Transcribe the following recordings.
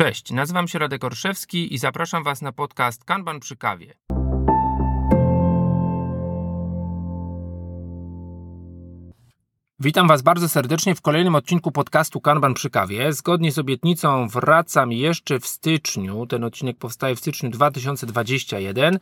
Cześć, nazywam się Radek Orszewski i zapraszam Was na podcast Kanban przy kawie. Witam Was bardzo serdecznie w kolejnym odcinku podcastu Kanban przy kawie. Zgodnie z obietnicą wracam jeszcze w styczniu. Ten odcinek powstaje w styczniu 2021 E,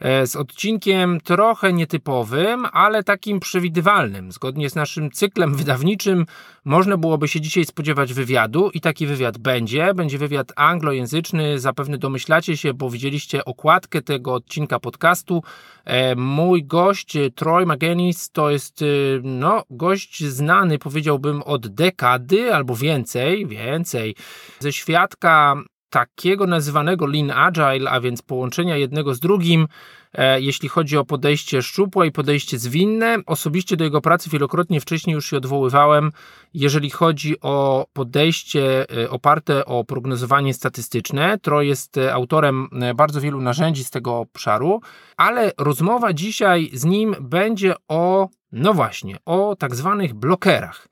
z odcinkiem trochę nietypowym, ale takim przewidywalnym. Zgodnie z naszym cyklem wydawniczym można byłoby się dzisiaj spodziewać wywiadu i taki wywiad będzie. Będzie wywiad anglojęzyczny, zapewne domyślacie się, bo widzieliście okładkę tego odcinka podcastu. E, mój gość Troy McGinnis to jest e, no, gość znany, powiedziałbym, od dekady albo więcej, więcej, ze świadka takiego nazywanego Lean Agile, a więc połączenia jednego z drugim, e, jeśli chodzi o podejście szczupłe i podejście zwinne. Osobiście do jego pracy wielokrotnie wcześniej już się odwoływałem, jeżeli chodzi o podejście e, oparte o prognozowanie statystyczne. Tro jest e, autorem bardzo wielu narzędzi z tego obszaru, ale rozmowa dzisiaj z nim będzie o, no właśnie, o tak zwanych blokerach.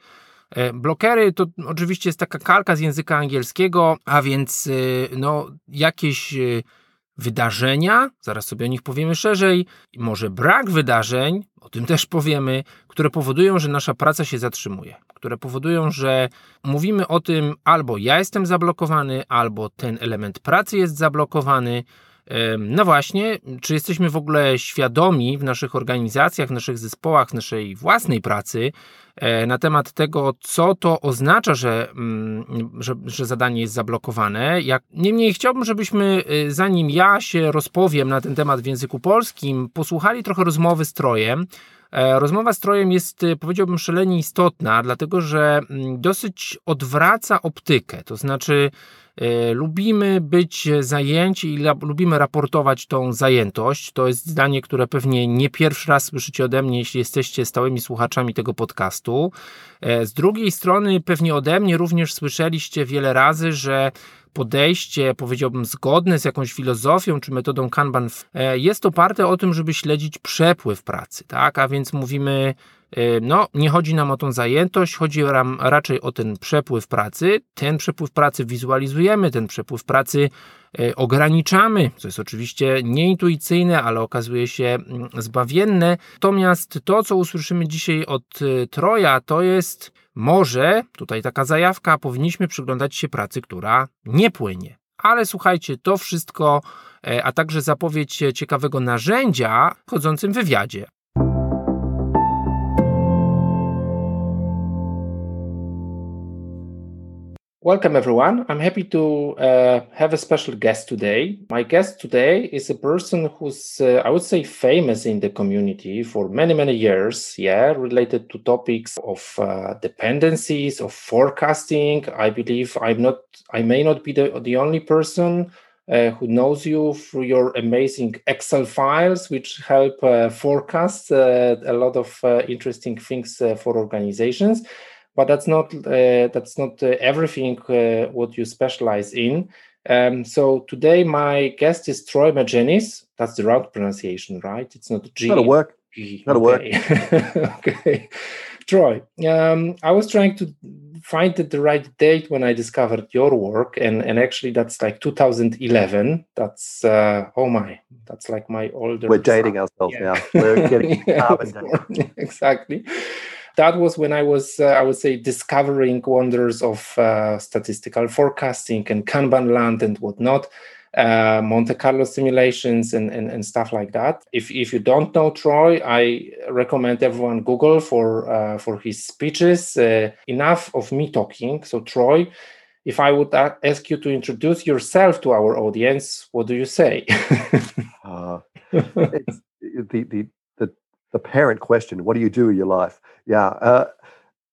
E, blokery to oczywiście jest taka kalka z języka angielskiego, a więc e, no, jakieś e, wydarzenia, zaraz sobie o nich powiemy szerzej, może brak wydarzeń, o tym też powiemy, które powodują, że nasza praca się zatrzymuje, które powodują, że mówimy o tym albo ja jestem zablokowany, albo ten element pracy jest zablokowany, no właśnie, czy jesteśmy w ogóle świadomi w naszych organizacjach, w naszych zespołach, w naszej własnej pracy e, na temat tego, co to oznacza, że, mm, że, że zadanie jest zablokowane. Jak, niemniej chciałbym, żebyśmy, y, zanim ja się rozpowiem na ten temat w języku polskim, posłuchali trochę rozmowy z Trojem. E, rozmowa z Trojem jest, y, powiedziałbym, szalenie istotna, dlatego że mm, dosyć odwraca optykę. To znaczy, lubimy być zajęci i lubimy raportować tą zajętość. To jest zdanie, które pewnie nie pierwszy raz słyszycie ode mnie, jeśli jesteście stałymi słuchaczami tego podcastu. E, z drugiej strony, pewnie ode mnie również słyszeliście wiele razy, że podejście, powiedziałbym, zgodne z jakąś filozofią czy metodą Kanban e, jest oparte o tym, żeby śledzić przepływ pracy, tak? A więc mówimy, no, nie chodzi nam o tą zajętość, chodzi nam raczej o ten przepływ pracy. Ten przepływ pracy wizualizujemy, ten przepływ pracy e, ograniczamy, co jest oczywiście nieintuicyjne, ale okazuje się mm, zbawienne. Natomiast to, co usłyszymy dzisiaj od Troja, to jest może, tutaj taka zajawka, powinniśmy przyglądać się pracy, która nie płynie. Ale słuchajcie, to wszystko, a także zapowiedź ciekawego narzędzia w chodzącym wywiadzie. Welcome, everyone. I'm happy to uh, have a special guest today. My guest today is a person who's, uh, I would say, famous in the community for many, many years. Yeah, related to topics of uh, dependencies, of forecasting. I believe I'm not, I may not be the, the only person uh, who knows you through your amazing Excel files, which help uh, forecast uh, a lot of interesting things for organizations but that's not uh, that's not uh, everything uh, what you specialize in. Um, so today my guest is Troy Magennis. That's the right pronunciation, right? It's not G. That'll work. That'll okay. work. okay, Troy. Um, I was trying to find the right date when I discovered your work, and and actually that's like 2011. That's uh, oh my, that's like my older. We're dating ourselves yeah. now. We're getting carbon exactly that was when I was, uh, I would say, discovering wonders of uh, statistical forecasting and Kanban land and whatnot. Uh, Monte Carlo simulations and, and, and, stuff like that. If, if you don't know Troy, I recommend everyone Google for uh, for his speeches. Uh, enough of me talking. So Troy, if I would ask you to introduce yourself to our audience, what do you say? uh, the, the the parent question what do you do with your life yeah uh,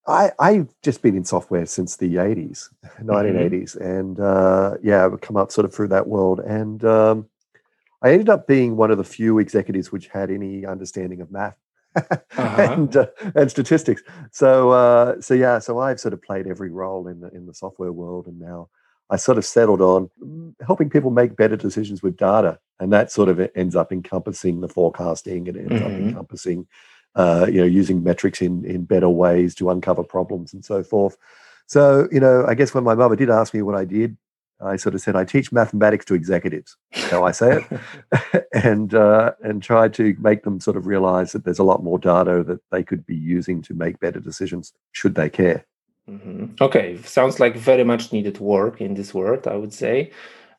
I, I've just been in software since the 80s, 1980s, mm-hmm. and uh, yeah, I've come up sort of through that world. And um, I ended up being one of the few executives which had any understanding of math uh-huh. and uh, and statistics. So uh, so yeah, so I've sort of played every role in the in the software world, and now I sort of settled on helping people make better decisions with data, and that sort of ends up encompassing the forecasting, and ends mm-hmm. up encompassing, uh, you know, using metrics in in better ways to uncover problems and so forth. So, you know, I guess when my mother did ask me what I did, I sort of said, I teach mathematics to executives. How I say it, and uh, and try to make them sort of realize that there's a lot more data that they could be using to make better decisions should they care. Mm-hmm. Okay, sounds like very much needed work in this world. I would say.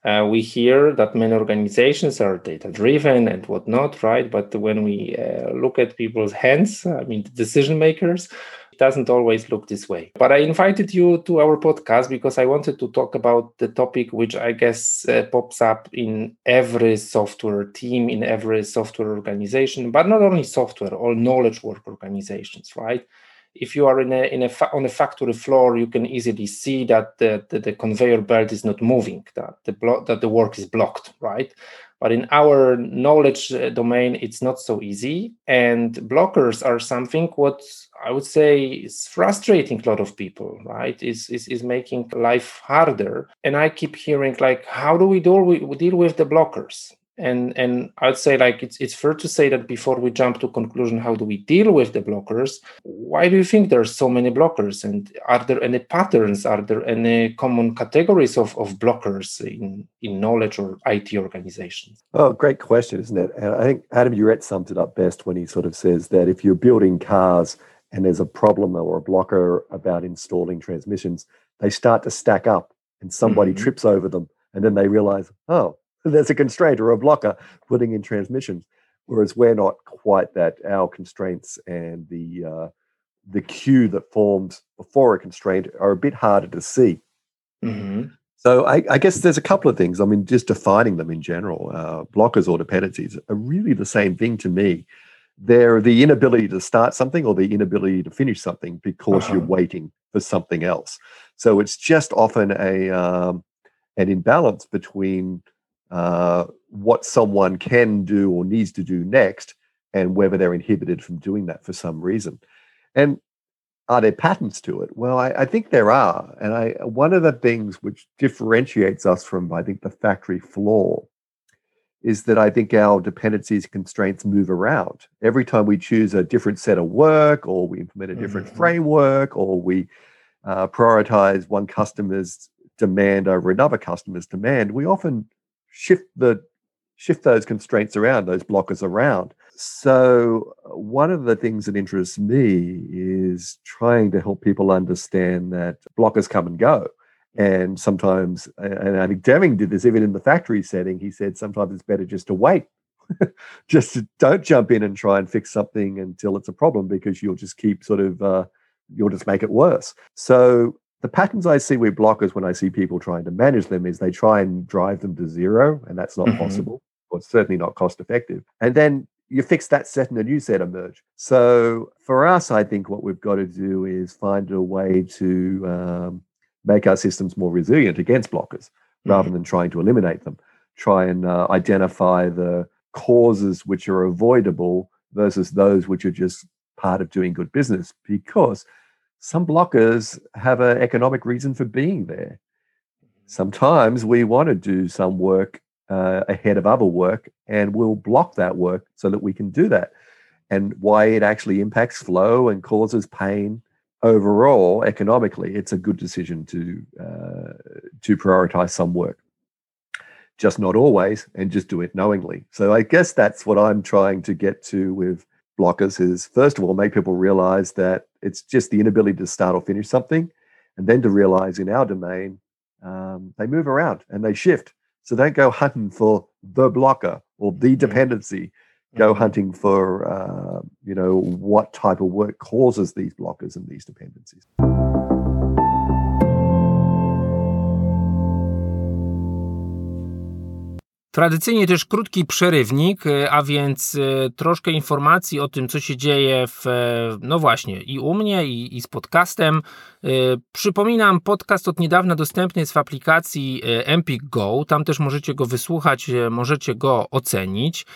Uh, we hear that many organizations are data driven and whatnot, right? But when we uh, look at people's hands, I mean, the decision makers, it doesn't always look this way. But I invited you to our podcast because I wanted to talk about the topic which I guess uh, pops up in every software team, in every software organization, but not only software, all knowledge work organizations, right? If you are in a, in a fa- on a factory floor, you can easily see that the, the, the conveyor belt is not moving, that the blo- that the work is blocked, right? But in our knowledge uh, domain, it's not so easy, and blockers are something what I would say is frustrating a lot of people, right? Is is is making life harder. And I keep hearing like, how do we deal with, deal with the blockers? And and i'd say like it's it's fair to say that before we jump to conclusion how do we deal with the blockers? Why do you think there's so many blockers? And are there any patterns? Are there any common categories of, of blockers in in knowledge or it organizations? Oh great question isn't it? And i think adam Yuret sums it up best when he sort of says that if you're building cars and there's a problem or a blocker about installing transmissions they start to stack up and somebody mm-hmm. trips over them and then they realize oh there's a constraint or a blocker putting in transmissions. Whereas we're not quite that. Our constraints and the uh, the queue that forms before a constraint are a bit harder to see. Mm-hmm. So I, I, guess there's a couple of things. I mean, just defining them in general, uh, blockers or dependencies are really the same thing to me. They're the inability to start something or the inability to finish something because uh-huh. you're waiting for something else. So it's just often a um, an imbalance between uh, what someone can do or needs to do next and whether they're inhibited from doing that for some reason. And are there patterns to it? Well, I, I, think there are. And I one of the things which differentiates us from, I think, the factory floor is that I think our dependencies constraints move around. Every time we choose a different set of work or we implement a different mm-hmm. framework or we uh, prioritize one customer's demand over another customer's demand, we often shift the shift those constraints around, those blockers around. So one of the things that interests me is trying to help people understand that blockers come and go. And sometimes, and I think Deming did this even in the factory setting. He said sometimes it's better just to wait, just to, don't jump in and try and fix something until it's a problem because you'll just keep sort of uh, you'll just make it worse. So the patterns I see with blockers when I see people trying to manage them is they try and drive them to zero, and that's not mm-hmm. possible, or certainly not cost effective. And then you fix that set and a new set emerge. So for us, I think what we've got to do is find a way to um, make our systems more resilient against blockers mm-hmm. rather than trying to eliminate them. Try and uh, identify the causes which are avoidable versus those which are just part of doing good business because some blockers have an economic reason for being there. Sometimes we want to do some work uh, ahead of other work, and we'll block that work so that we can do that. And why it actually impacts flow and causes pain overall economically, it's a good decision to uh, to prioritize some work. Just not always, and just do it knowingly. So I guess that's what I'm trying to get to with blockers is first of all make people realize that it's just the inability to start or finish something and then to realize in our domain um, they move around and they shift so don't go hunting for the blocker or the mm-hmm. dependency go mm-hmm. hunting for uh, you know what type of work causes these blockers and these dependencies Tradycyjnie też krótki przerywnik, e, a więc e, troszkę informacji o tym, co się dzieje w, e, no właśnie, i u mnie, i, i z podcastem. Przypominam, podcast od niedawna dostępny jest w aplikacji Empik Go. Tam też możecie go wysłuchać, możecie go ocenić.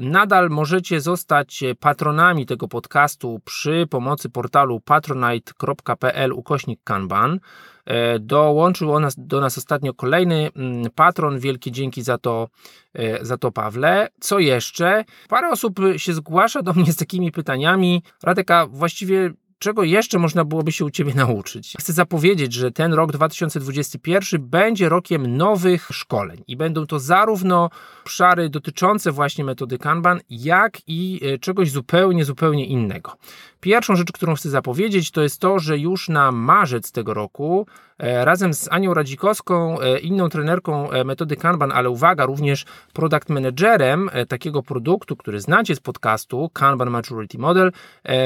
Nadal możecie zostać patronami tego podcastu przy pomocy portalu patronite.pl ukośnik kanban. E, dołączył do nas ostatnio kolejny mm, patron. Wielkie dzięki za to, e, za to, Pawle. Co jeszcze? Parę osób się zgłasza do mnie z takimi pytaniami. Radeka, właściwie czego jeszcze można byłoby się u Ciebie nauczyć? Chcę zapowiedzieć, że ten rok 2021 będzie rokiem nowych szkoleń i będą to zarówno obszary dotyczące właśnie metody Kanban, jak i e, czegoś zupełnie, zupełnie innego. Pierwszą rzecz, którą chcę zapowiedzieć, to jest to, że już na marzec tego roku razem z Anią Radzikowską, e, inną trenerką metody Kanban, ale uwaga, również product managerem takiego produktu, który znacie z podcastu Kanban Maturity Model,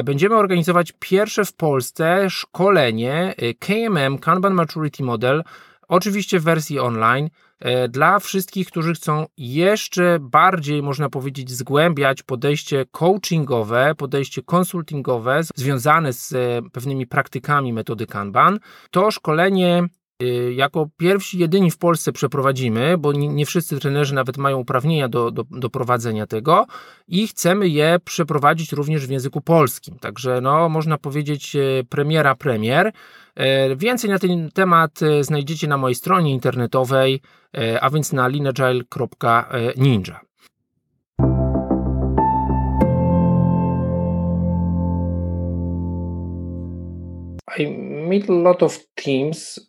będziemy organizować pierwsze w Polsce szkolenie KMM Kanban Maturity Model, oczywiście w wersji online. E, dla wszystkich, którzy chcą jeszcze bardziej, można powiedzieć, zgłębiać podejście coachingowe, podejście konsultingowe związane z e, pewnymi praktykami metody Kanban. To szkolenie jako pierwsi, jedyni w Polsce przeprowadzimy, bo nie, wszyscy trenerzy nawet mają uprawnienia do, do, do, prowadzenia tego i chcemy je przeprowadzić również w języku polskim. Także no, można powiedzieć e, premiera premier. E, więcej na ten temat znajdziecie na mojej stronie internetowej, a więc na linagile.ninja. I meet a lot of teams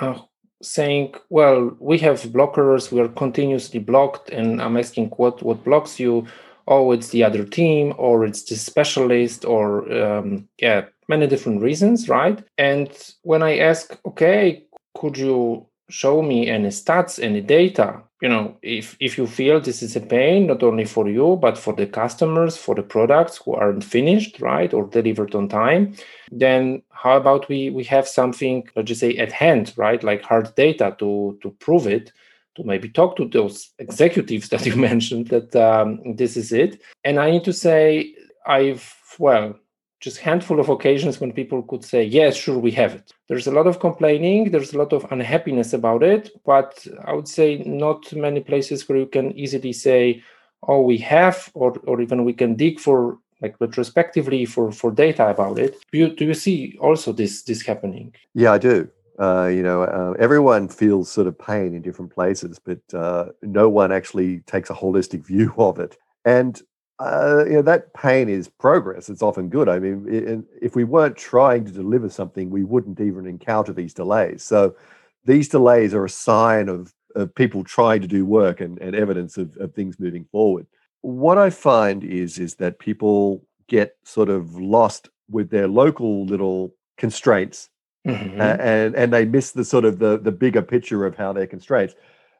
uh, saying, "Well, we have blockers. We are continuously blocked," and I'm asking, "What what blocks you?" Oh, it's the other team, or it's the specialist, or um, yeah, many different reasons, right? And when I ask, okay, could you show me any stats, any data? You know, if if you feel this is a pain not only for you but for the customers, for the products who aren't finished, right, or delivered on time, then how about we we have something, let's just say, at hand, right, like hard data to to prove it to maybe talk to those executives that you mentioned that um, this is it. And I need to say, I've, well, just handful of occasions when people could say yes sure we have it. There's a lot of complaining there's a lot of unhappiness about it but i would say not many places where you can easily say oh we have or, or even we can dig for like retrospectively for for data about it. Do you, do you see also this this happening? Yeah i do. Uh, you know, uh, everyone feels sort of pain in different places, but uh, no one actually takes a holistic view of it. And uh, you know that pain is progress. It's often good. I mean, if we weren't trying to deliver something, we wouldn't even encounter these delays. So these delays are a sign of, of people trying to do work and, and evidence of, of things moving forward. What I find is is that people get sort of lost with their local little constraints mm-hmm. and and they miss the sort of the the bigger picture of how they're constraints.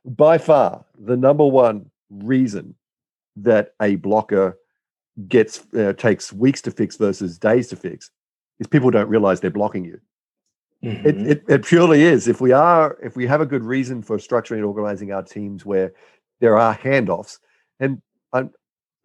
By far, the number one reason that a blocker gets uh, takes weeks to fix versus days to fix is people don't realize they're blocking you. Mm-hmm. It, it, it, purely is. If we are, if we have a good reason for structuring and organizing our teams where there are handoffs, and um,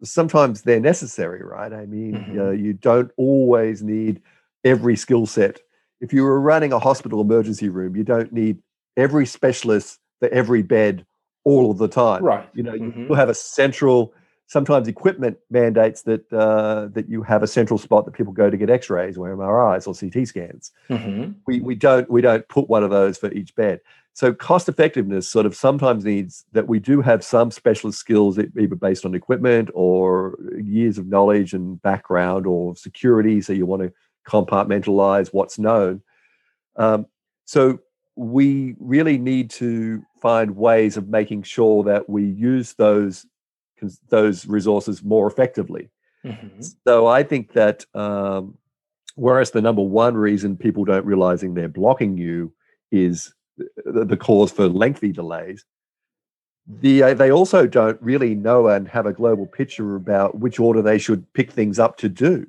sometimes they're necessary, right? I mean, mm-hmm. uh, you don't always need every skill set. If you were running a hospital emergency room, you don't need every specialist for every bed all of the time. Right. You know, mm-hmm. you have a central. Sometimes equipment mandates that uh, that you have a central spot that people go to get X-rays or MRIs or CT scans. Mm-hmm. We we don't we don't put one of those for each bed. So cost effectiveness sort of sometimes needs that we do have some specialist skills, either based on equipment or years of knowledge and background or security. So you want to compartmentalize what's known. Um, so we really need to find ways of making sure that we use those those resources more effectively. Mm-hmm. So I think that um, whereas the number one reason people don't realizing they're blocking you is the, the cause for lengthy delays. The, uh, they also don't really know and have a global picture about which order they should pick things up to do.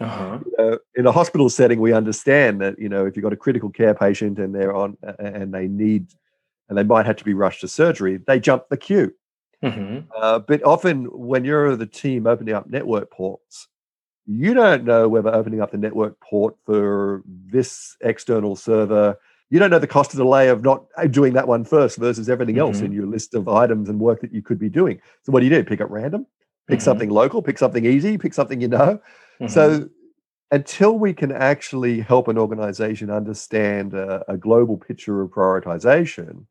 Uh-huh. in a hospital setting, we understand that you know if you've got a critical care patient and they're on and they need and they might have to be rushed to surgery, they jump the queue. Mm-hmm. Uh, but often, when you're the team opening up network ports, you don't know whether opening up the network port for this external server, you don't know the cost of delay of not uh, doing that one first versus everything mm-hmm. else in your list of items and work that you could be doing. So, what do you do? Pick up random, pick mm-hmm. something local, pick something easy, pick something you know. Mm-hmm. So until we can actually help an organization understand a, a, global picture of prioritization,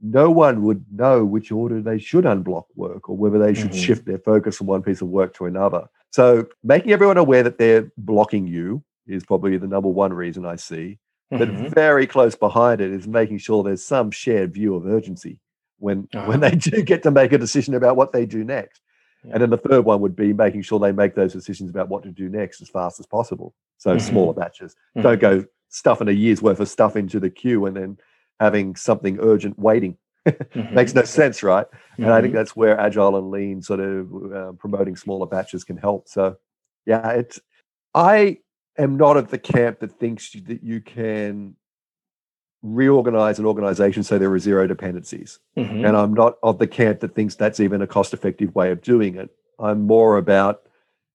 no one would know which order they should unblock work or whether they should mm-hmm. shift their focus from one piece of work to another. So making everyone aware that they're blocking you is probably the number one reason I see. Mhm. But very close behind it is making sure there's some shared view of urgency when Uh-huh. when they do get to make a decision about what they do next. Yeah. And then the third one would be making sure they make those decisions about what to do next as fast as possible. So Mhm. smaller batches. Mhm. Don't go stuffing a year's worth of stuff into the queue and then having something urgent waiting. Mhm. Makes no sense, right? And I think Mhm. that's where agile and lean sort of uh, promoting smaller batches can help. So, yeah, it's. I am not of the camp that thinks that you can reorganize an organization so there are zero dependencies, Mhm. and I'm not of the camp that thinks that's even a cost-effective way of doing it. I'm more about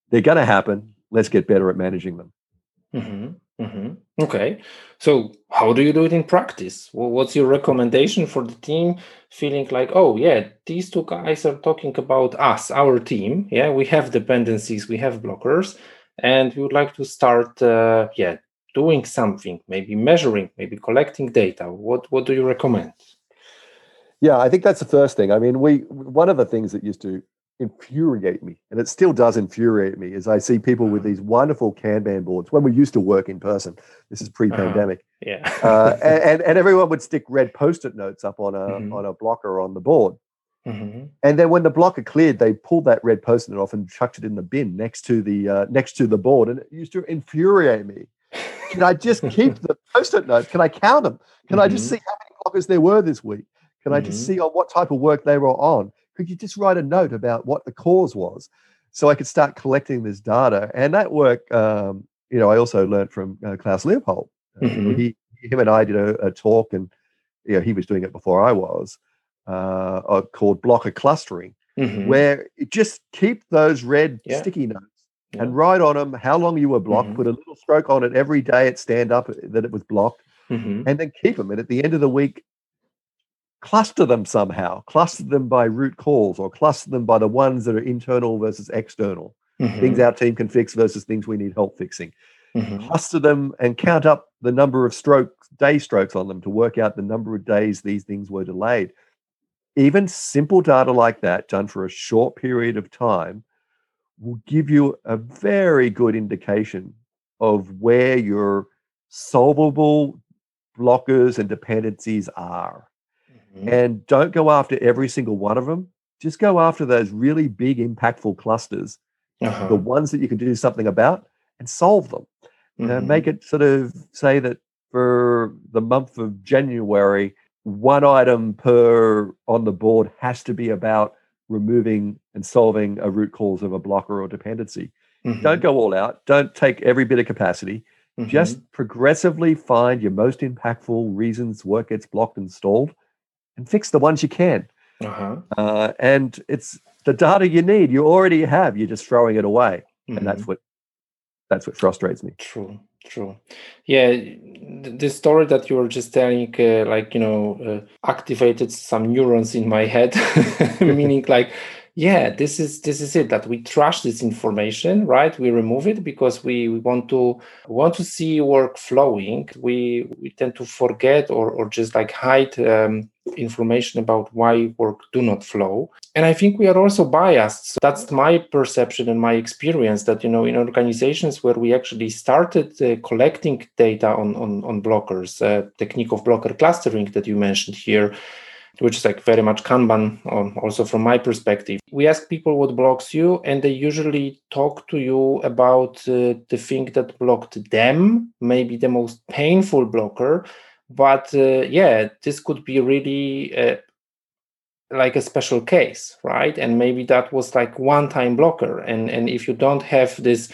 they're going to happen. Let's get better at managing them. Mhm, mhm. Okay. So, how do you do it in practice? What's your recommendation for the team feeling like, oh, yeah, these two guys are talking about us, our team. Yeah, we have dependencies, we have blockers, and we would like to start, uh, yeah, doing something, maybe measuring, maybe collecting data. What What do you recommend? Yeah, I think that's the first thing. I mean, we one of the things that used to infuriate me, and it still does infuriate me, is I see people with these wonderful Kanban boards when we used to work in person. This is pre-pandemic, Yeah. uh, and, and and everyone would stick red post-it notes up on a Mhm. on a blocker on the board, Mhm, and then when the blocker cleared, they pulled that red post-it off and chucked it in the bin next to the uh, next to the board, and it used to infuriate me. Can I just keep the post-it notes? Can I count them? Can I just Mhm. see how many blockers there were this week? Can I just Mhm. see on what type of work they were on? Could you just write a note about what the cause was, so I could start collecting this data? And that work, um, you know, I also learned from uh, Klaus Leopold. Uh, Mhm. he, him and I did a, a talk, and you know, he was doing it before I was, uh, uh, called blocker clustering, Mhm. where you just keep those red Yeah. sticky notes Yeah. and write on them how long you were blocked. Mhm. Put a little stroke on it every day. It stand up that it was blocked Mhm. and then keep them. And at the end of the week, cluster them somehow, cluster them by root causes or cluster them by the ones that are internal versus external, things Mhm. our team can fix versus things we need help fixing. Mhm. Cluster them and count up the number of strokes, day strokes on them to work out the number of days these things were delayed. Even simple data like that, done for a short period of time, will give you a very good indication of where your solvable blockers and dependencies are. Mhm. And don't go after every single one of them. Just go after those really big, impactful clusters, Uh-huh. the ones that you can do something about, and solve them. Uh, Mhm. make it sort of say that for the month of January, one item per on the board has to be about removing and solving a root cause of a blocker or dependency. Don't Mhm. go all out. Don't take every bit of capacity. Mhm. Just progressively find your most impactful reasons work gets blocked and stalled and fix the ones you can. Uh-huh. Uh, and it's the data you need. You already have. You're just throwing it away. Mhm. And that's what that's what frustrates me. True, true. Yeah, the story that you were just telling, uh, like, you know, uh, activated some neurons in my head, meaning like, yeah, this is this is it that we trash this information, right? We remove it because we, we want to want to see work flowing. We we tend to forget or or just like hide um, information about why work do not flow. And i think we are also biased. So that's my perception and my experience that you know in organizations where we actually started uh, collecting data on on, on blockers uh, technique of blocker clustering that you mentioned here which is like very much kanban um, also from my perspective. We ask people what blocks you and they usually talk to you about uh, the thing that blocked them maybe the most painful blocker but uh, yeah this could be really uh, like a special case right? And maybe that was like one time blocker. And and if you don't have this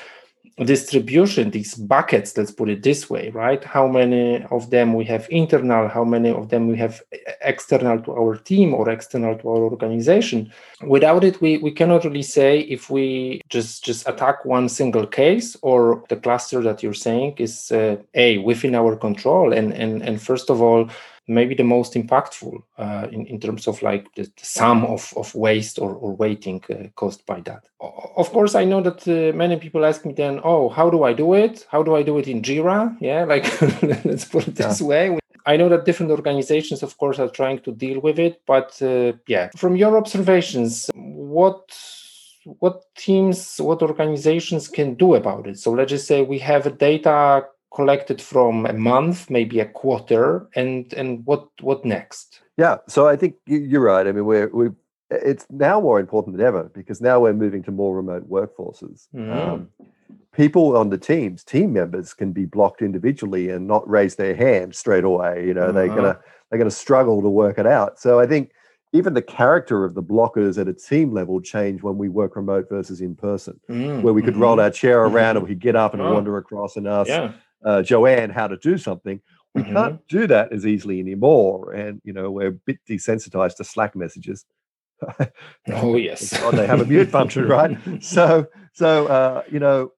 distribution these buckets let's put it this way right? How many of them we have internal how many of them we have external to our team or external to our organization. Without it we, we cannot really say if we just just attack one single case or the cluster that you're saying is uh, a within our control and and and first of all maybe the most impactful uh, in, in terms of like the, the sum of, of waste or, or waiting uh, caused by that. Of course, I know that uh, many people ask me then, oh, how do I do it? How do I do it in Jira? Yeah, like let's put it this way. I know that different organizations, of course, are trying to deal with it, but uh, yeah, from your observations, what what teams, what organizations can do about it. So let's just say we have a data collected from a month, maybe a quarter, and and what what next? Yeah, so I think you're right. I mean, we're we it's now more important than ever because now we're moving to more remote workforces. Mm. Um, people on the teams, team members, can be blocked individually and not raise their hand straight away. You know, uh-huh. they're gonna they're gonna struggle to work it out. So I think even the character of the blockers at a team level change when we work remote versus in person, mm, where we could mm-hmm. roll our chair around mm-hmm. and we could get up and oh. wander across and ask yeah. Uh, Joanne how to do something. We mm-hmm. can't do that as easily anymore. And, you know, we're a bit desensitized to Slack messages. oh, yes. God, they have a mute function, right? So, so, uh, you know,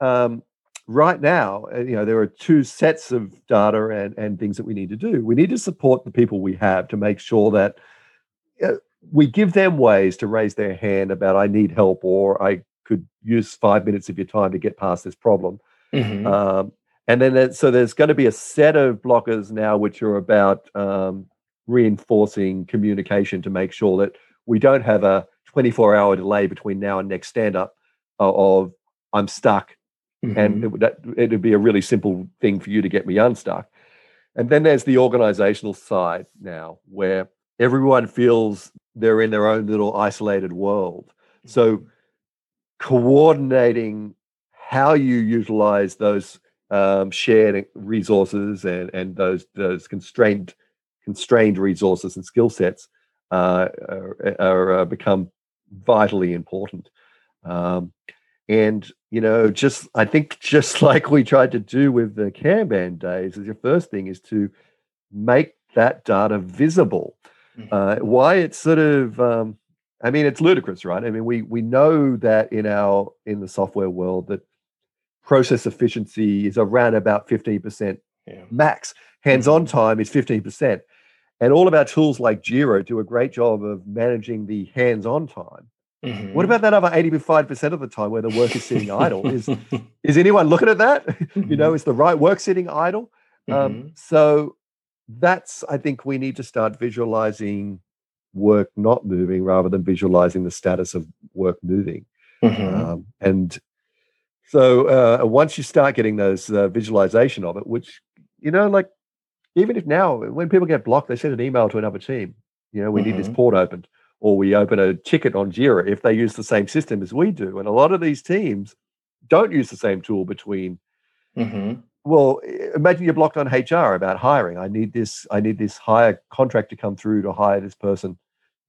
um, right now, uh, you know, there are two sets of data and, and things that we need to do. We need to support the people we have to make sure that uh, we give them ways to raise their hand about I need help or I could use five minutes of your time to get past this problem. Mm-hmm. Um, and then so there's going to be a set of blockers now which are about um, reinforcing communication to make sure that we don't have a 24 hour delay between now and next stand up uh, of I'm stuck. Mm-hmm. And it would, it would be a really simple thing for you to get me unstuck. And then there's the organizational side now where everyone feels they're in their own little isolated world. So coordinating how you utilize those um, shared resources and and those those constrained constrained resources and skill sets uh, are, are uh, become vitally important. Um, and you know, just I think just like we tried to do with the Kanban days, is your first thing is to make that data visible. Mm-hmm. Uh, why it's sort of, um, I mean, it's ludicrous, right? I mean, we we know that in our in the software world that process efficiency is around about fifteen percent yeah. max. Hands-on mm-hmm. time is fifteen percent, and all of our tools like Jira do a great job of managing the hands-on time. Mm-hmm. What about that other 85% of the time where the work is sitting idle? Is is anyone looking at that? you know, mm-hmm. is the right work sitting idle? Um, mm-hmm. Um, so that's I think we need to start visualizing work not moving rather than visualizing the status of work moving. Mm-hmm. Um, and so uh, once you start getting those uh, visualization of it, which you know, like even if now when people get blocked, they send an email to another team. You know, we mm-hmm. need this mm-hmm. port opened, or we open a ticket on Jira if they use the same system as we do. And a lot of these teams don't use the same tool between mm-hmm well imagine you're blocked on hr about hiring i need this i need this hire contract to come through to hire this person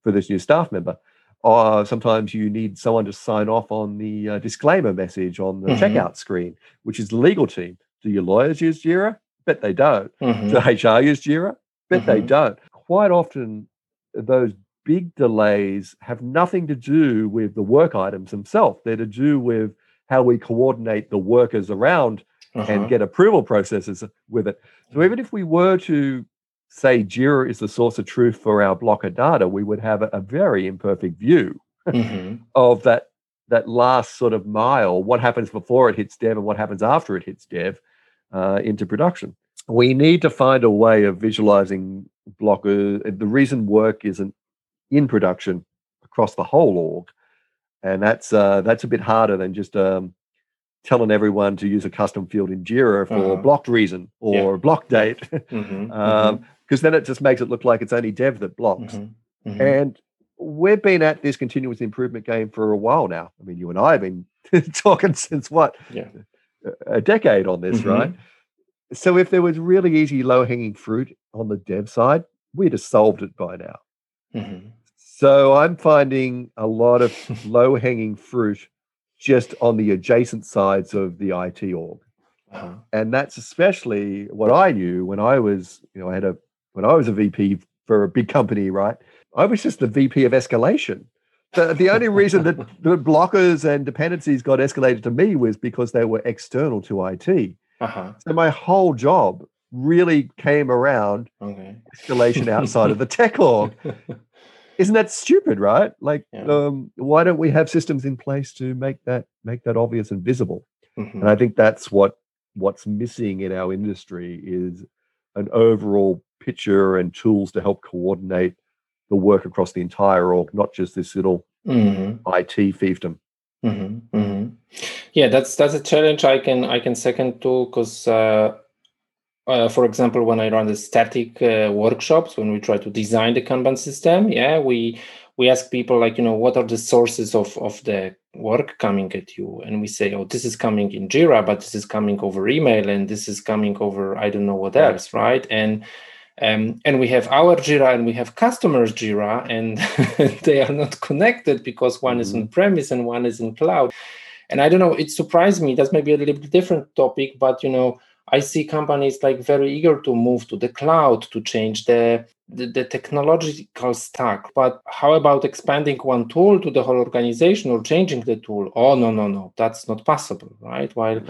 for this new staff member or sometimes you need someone to sign off on the uh, disclaimer message on the mm-hmm. checkout screen which is the legal team do your lawyers use jira bet they don't mm-hmm. do hr use jira bet mm-hmm. they don't quite often those big delays have nothing to do with the work items themselves they're to do with how we coordinate the workers around uh-huh. and get approval processes with it. So even if we were to say Jira is the source of truth for our blocker data, we would have a, a very imperfect view mm-hmm. of that that last sort of mile, what happens before it hits dev and what happens after it hits dev uh, into production. We need to find a way of visualizing blocker. The reason work isn't in production across the whole org, and that's uh, that's a bit harder than just um, telling everyone to use a custom field in Jira for uh-huh. blocked reason or yeah. block date, mm-hmm. um, mm-hmm. Then it just makes it look like it's only dev that blocks. Mm-hmm. mm-hmm. And we've been at this continuous improvement game for a while now. I mean, you and I have been talking since what yeah. a decade on this, mm-hmm. right? So if there was really easy low hanging fruit on the dev side, we'd have solved it by now. Mm-hmm. So I'm finding a lot of low hanging fruit just on the adjacent sides of the IT org. Uh-huh. And that's especially what I knew when I was, you know, I had a when I was a VP for a big company, right? I was just the VP of escalation. The, the only reason that the blockers and dependencies got escalated to me was because they were external to IT. Uh-huh. So my whole job really came around okay. escalation outside of the tech org. isn't that stupid right like yeah. um, why don't we have systems in place to make that make that obvious and visible mm-hmm. and i think that's what what's missing in our industry is an overall picture and tools to help coordinate the work across the entire org, not just this little mm-hmm. IT fiefdom. Mm-hmm. Mm-hmm. Yeah, that's that's a challenge I can I can second to because uh, uh, for example, when I run the STATIK uh, workshops, when we try to design the Kanban system, yeah, we we ask people like, you know, what are the sources of of the work coming at you, and we say, oh, this is coming in Jira, but this is coming over email, and this is coming over I don't know what else, right? And um, and we have our Jira and we have customers Jira, and they are not connected because one mm-hmm. is on premise and one is in cloud. And I don't know, it surprised me. That's maybe a little bit different topic, but you know, I see companies like very eager to move to the cloud to change the, the, the technological stack. But how about expanding one tool to the whole organization or changing the tool? Oh no, no, no, that's not possible, right? While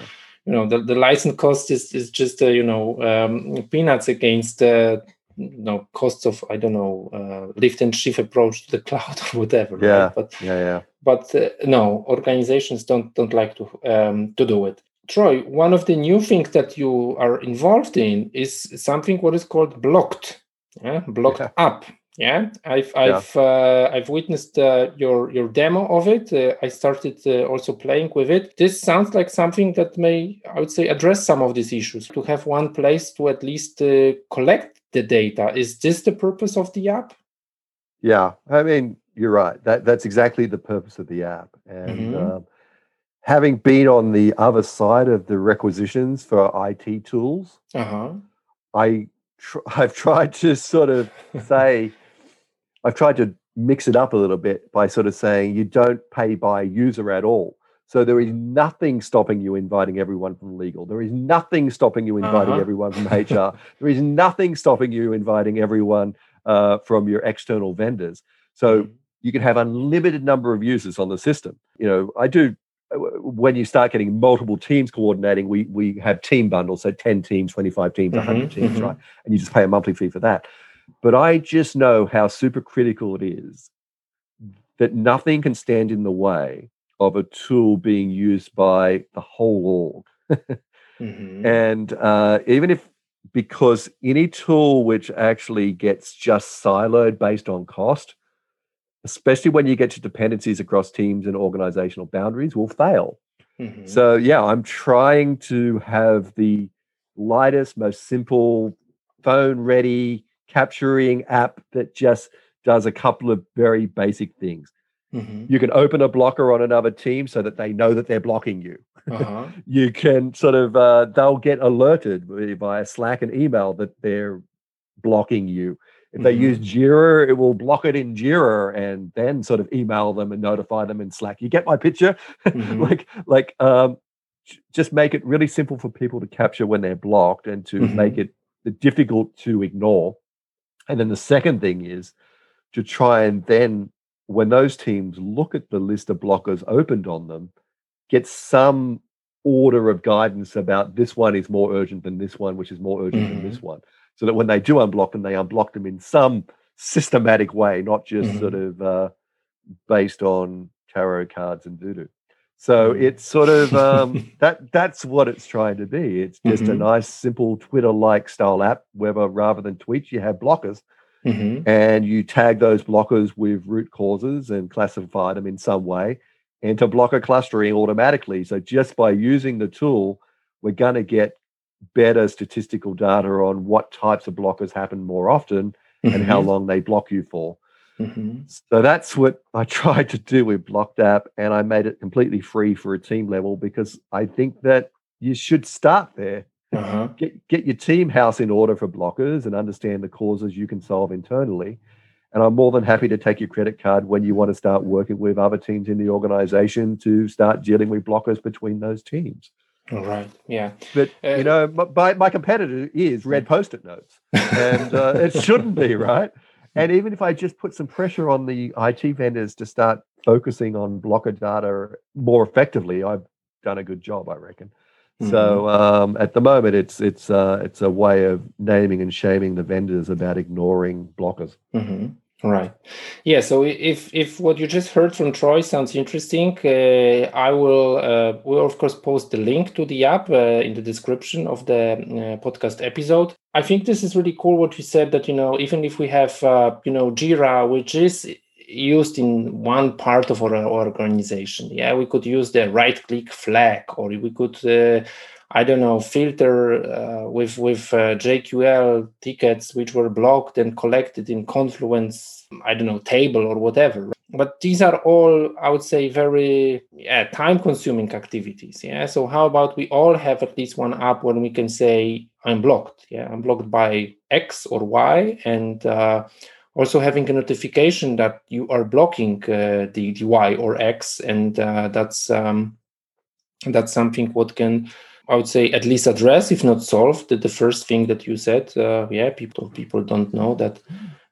you know the, the license cost is is just uh, you know um, peanuts against uh, you know costs of I don't know uh, lift and shift approach to the cloud or whatever. Yeah, right? but yeah, yeah. But uh, no, organizations don't don't like to um, to do it. Troy, one of the new things that you are involved in is something what is called blocked, yeah? blocked yeah. up. Yeah, I've I've yeah. Uh, I've witnessed uh, your your demo of it. Uh, I started uh, also playing with it. This sounds like something that may I would say address some of these issues. To have one place to at least uh, collect the data. Is this the purpose of the app? Yeah, I mean you're right. That that's exactly the purpose of the app, and. Mm-hmm. Um, having been on the other side of the requisitions for IT tools, uh-huh. I tr- I've tried to sort of say, I've tried to mix it up a little bit by sort of saying you don't pay by user at all. So there is nothing stopping you inviting everyone from legal. There is nothing stopping you inviting uh-huh. everyone from HR. there is nothing stopping you inviting everyone uh, from your external vendors. So mm. you can have unlimited number of users on the system. You know, I do when you start getting multiple teams coordinating, we we have team bundles, so 10 teams, 25 teams, 100 mm-hmm, teams, mm-hmm. right? And you just pay a monthly fee for that. But I just know how supercritical it is that nothing can stand in the way of a tool being used by the whole org. mm-hmm. And uh, even if, because any tool which actually gets just siloed based on cost, especially when you get to dependencies across teams and organizational boundaries, will fail. Mm-hmm. So, yeah, I'm trying to have the lightest, most simple, phone ready capturing app that just does a couple of very basic things. Mm-hmm. You can open a blocker on another team so that they know that they're blocking you. Uh-huh. you can sort of, uh, they'll get alerted via Slack and email that they're blocking you. If they mm-hmm. use Jira, it will block it in Jira and then sort of email them and notify them in Slack. You get my picture? Mm-hmm. like, like, um, just make it really simple for people to capture when they're blocked and to mm-hmm. make it difficult to ignore. And then the second thing is to try and then, when those teams look at the list of blockers opened on them, get some order of guidance about this one is more urgent than this one, which is more urgent mm-hmm. than this one so that when they do unblock them, they unblock them in some systematic way, not just mm-hmm. sort of uh, based on tarot cards and voodoo. So mm-hmm. it's sort of um, that that's what it's trying to be. It's just mm-hmm. a nice, simple Twitter-like style app, where rather than tweets, you have blockers. Mm-hmm. And you tag those blockers with root causes and classify them in some way into blocker clustering automatically. So just by using the tool, we're going to get better statistical data on what types of blockers happen more often mm-hmm. and how mm-hmm. long they block you for. Mm-hmm. So that's what I tried to do with Blocked App, and I made it completely free for a team level because I think that you should start there. Uh-huh. Get get your team house in order for blockers and understand the causes you can solve internally. And I'm more than happy to take your credit card when you want to start working with other teams in the organization to start dealing with blockers between those teams. All right. Yeah. But uh, you know, my, my competitor is red post-it notes, and uh, it shouldn't be right. And even if I just put some pressure on the IT vendors to start focusing on blocker data more effectively, I've done a good job, I reckon. Mm-hmm. So um, at the moment, it's it's uh, it's a way of naming and shaming the vendors about ignoring blockers. Mm-hmm. Right. Yeah. So if if what you just heard from Troy sounds interesting, uh, I will uh, will of course post the link to the app uh, in the description of the uh, podcast episode. I think this is really cool what you said that you know even if we have uh, you know Jira, which is used in one part of our organization, yeah, we could use the right click flag, or we could uh, I don't know, filter uh, with with uh, JQL tickets which were blocked and collected in Confluence, I don't know, table or whatever. But these are all, I would say, very yeah, time-consuming activities. Yeah. So how about we all have at least one app when we can say I'm blocked. Yeah, I'm blocked by X or Y, and uh, also having a notification that you are blocking uh, the, the Y or X, and uh, that's um, that's something what can I would say at least address, if not solve, the, the first thing that you said. Uh, yeah, people people don't know that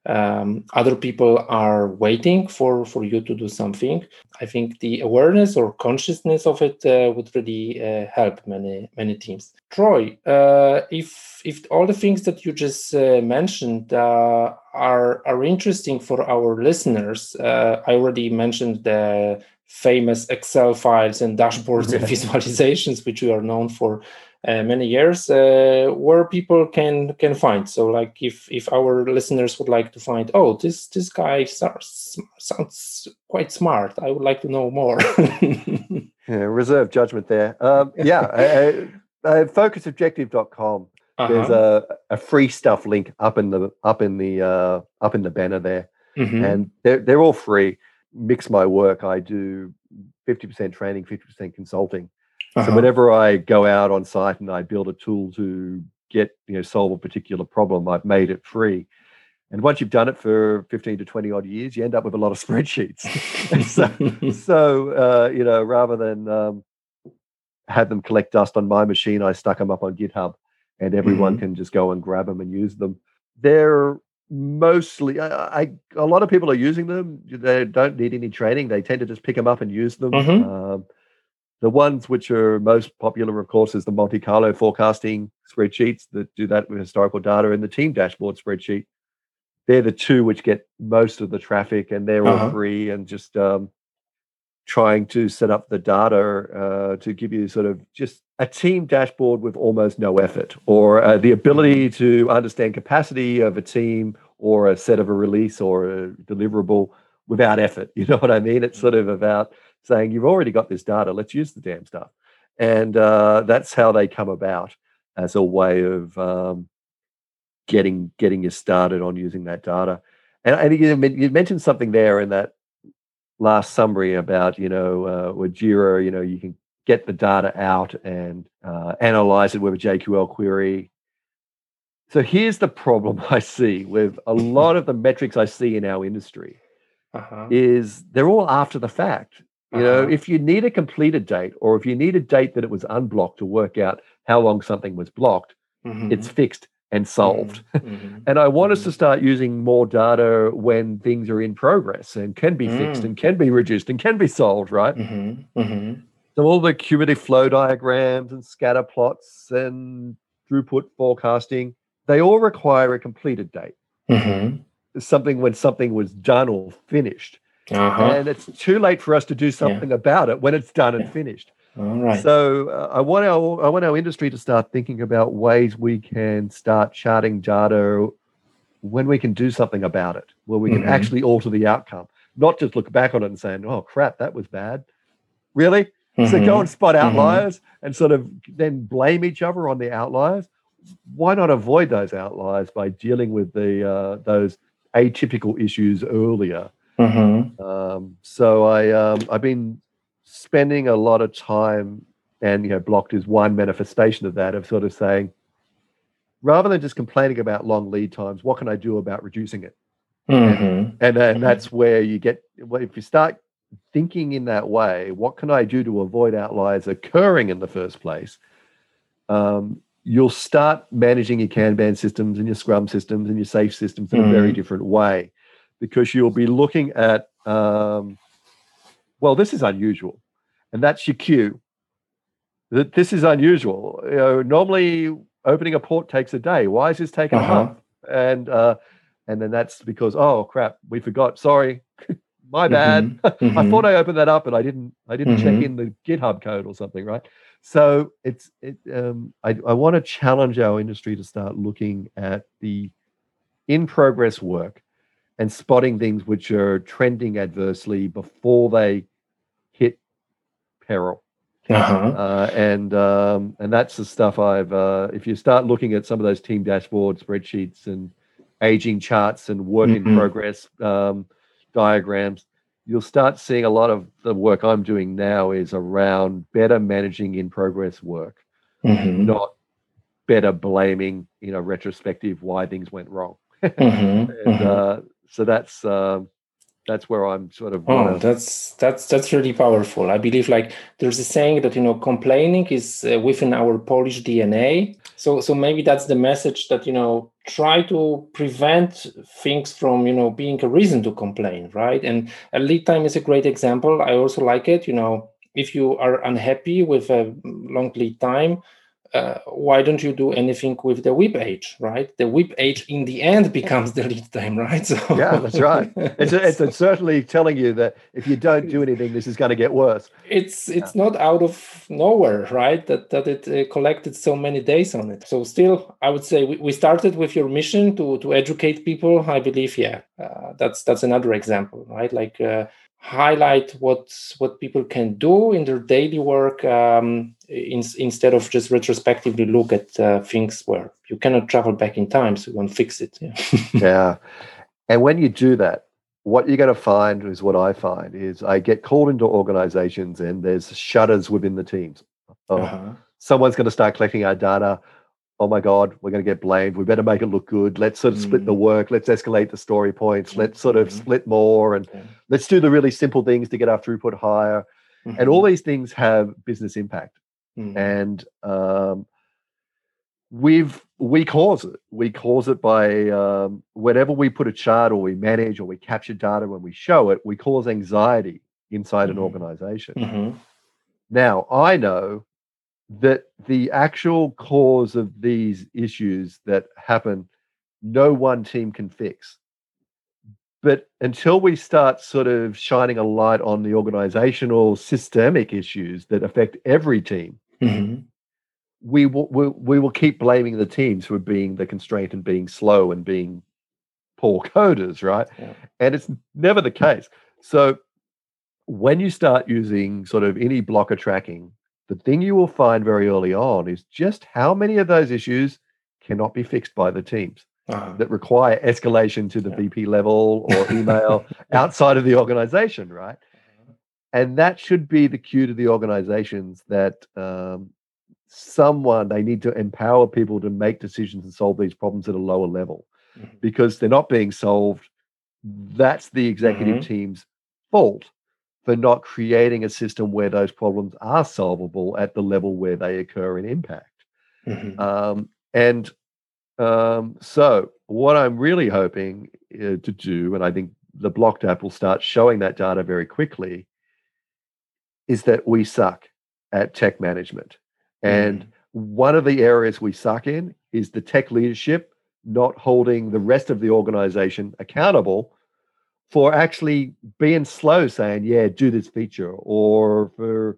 um, other people are waiting for for you to do something. I think the awareness or consciousness of it uh, would really uh, help many many teams. Troy, uh, if if all the things that you just uh, mentioned uh, are are interesting for our listeners, I already mentioned the famous Excel files and dashboards and visualizations, which we are known for uh, many years, uh, where people can can find. So, like if if our listeners would like to find, oh, this this guy sounds, sounds quite smart. I would like to know more. yeah, reserve judgment there. Um, yeah, uh, uh, focusedobjective.com. Uh-huh. There's a, a free stuff link up in the up in the uh, up in the banner there, mm-hmm. and they're they're all free mix my work. I do 50% training, 50% consulting. Uh-huh. So whenever I go out on site and I build a tool to get, you know, solve a particular problem, I've made it free. And once you've done it for 15 to 20 odd years, you end up with a lot of spreadsheets. so, so uh, you know, rather than um, have them collect dust on my machine, I stuck them up on GitHub and everyone mm-hmm. can just go and grab them and use them. They're mostly I, I, a lot of people are using them they don't need any training they tend to just pick them up and use them mm-hmm. um, the ones which are most popular of course is the monte carlo forecasting spreadsheets that do that with historical data and the team dashboard spreadsheet they're the two which get most of the traffic and they're uh-huh. all free and just um, trying to set up the data uh, to give you sort of just a team dashboard with almost no effort or uh, the ability to understand capacity of a team or a set of a release or a deliverable without effort. You know what i mean? It's sort of about saying you've already got this data. Let's use the damn stuff. And uh, that's how they come about as a way of um, getting getting you started on using that data. And i think you mentioned something there in that last summary about you know uh, with Jira, you know you can get the data out and uh, analyze it with a JQL query. So here's the problem I see with a lot of the metrics I see in our industry uh-huh. is they're all after the fact. You uh-huh. know, if you need a completed date or if you need a date that it was unblocked to work out how long something was blocked, mm-hmm. it's fixed and solved. Mm-hmm. mm-hmm. and I want us to mm-hmm. start using more data when things are in progress and can be mm. fixed and can be reduced and can be solved, right? Mm-hmm. mm-hmm. So all the cumulative flow diagrams and scatter plots and throughput forecasting, they all require a completed date. Mm-hmm. Something when something was done or finished. Uh-huh. And it's too late for us to do something yeah. about it when it's done and finished. All right. So uh, I want our I want our industry to start thinking about ways we can start charting data when we can do something about it, where we can mm-hmm. actually alter the outcome, not just look back on it and saying, "Oh crap, that was bad." Really? Mm-hmm. So go mm-hmm. and spot mm-hmm. outliers mm-hmm. and sort of then blame each other on the outliers. Why not avoid those outliers by dealing with the uh, those atypical issues earlier? Mm-hmm. Um, so I um, I've been spending a lot of time, and you know, blocked is one manifestation of that, of sort of saying, rather than just complaining about long lead times, what can I do about reducing it? Mm-hmm. And, and, and that's where you get if you start thinking in that way, what can I do to avoid outliers occurring in the first place? Um, you'll start managing your Kanban systems and your Scrum systems and your SAFe systems in mm-hmm. a very mm-hmm. different way because you'll be looking at um, well, this is unusual. And that's your cue. That this is unusual. You know, normally opening a port takes a day. Why is this taking uh-huh. a month? And uh, and then that's because oh crap, we forgot. Sorry, my bad. Mhm, I thought I opened that up, and I didn't. I didn't check Mhm. in the GitHub code or something, right? So it's it. Um, I I want to challenge our industry to start looking at the in progress work and spotting things which are trending adversely before they hit peril. Uh-huh. Uh, and um, and that's the stuff I've. Uh, if you start looking at some of those team dashboard spreadsheets and aging charts and work in Mhm. progress um, diagrams, you'll start seeing a lot of the work I'm doing now is around better managing in progress work, Mhm. not better blaming in a retrospective why things went wrong. Mhm. And Mhm. uh, so that's um, that's where I'm sort of. Oh, that's that's that's really powerful. I believe like there's a saying that you know complaining is uh, within our Polish DNA. So so maybe that's the message that you know try to prevent things from you know being a reason to complain, right? And a lead time is a great example. I also like it. You know, if you are unhappy with a long lead time. Uh, why don't you do anything with the WIP age, right? The WIP age in the end becomes the lead time, right? So Yeah, that's right. It's, it's, it's certainly telling you that if you don't do anything, this is going to get worse. it's it's not out of nowhere right that that it uh, collected so many days on it so still i would say we, we started with your mission to to educate people i believe yeah uh, that's that's another example right like uh, highlight what what people can do in their daily work um, in, instead of just retrospectively look at uh, things where you cannot travel back in time so you won't fix it yeah yeah. And when you do that, what you're going to find is what I find is I get called into organizations and there's shutters within the teams. Oh, Uh-huh. someone's going to start collecting our data. Oh my God, we're going to get blamed. We better make it look good. Let's sort of split the work. Let's escalate the story points. Let's sort of Mhm. split more and let's do the really simple things to get our throughput higher. And all these things have business impact. Mhm. and um, we've we cause it. We cause it by um, whenever we put a chart or we manage or we capture data when we show it, we cause anxiety inside an organization. Now I know that the actual cause of these issues that happen, no one team can fix. But until we start sort of shining a light on the organizational systemic issues that affect every team, Mhm. we will we, we will keep blaming the teams for being the constraint and being slow and being poor coders, right? Yeah. And it's never the case. So when you start using sort of any blocker tracking, the thing you will find very early on is just how many of those issues cannot be fixed by the teams Uh-huh. that require escalation to the Yeah. VP level or email outside of the organization, right? and that should be the cue to the organizations that um, someone they need to empower people to make decisions and solve these problems at a lower level Mhm. because they're not being solved that's the executive Mhm. team's fault for not creating a system where those problems are solvable at the level where they occur in impact Mhm. um, and um, so, what I'm really hoping uh, to do, and I think the Blocked app will start showing that data very quickly, is that we suck at tech management. And Mhm. one of the areas we suck in is the tech leadership not holding the rest of the organization accountable for actually being slow, saying, yeah, do this feature, or for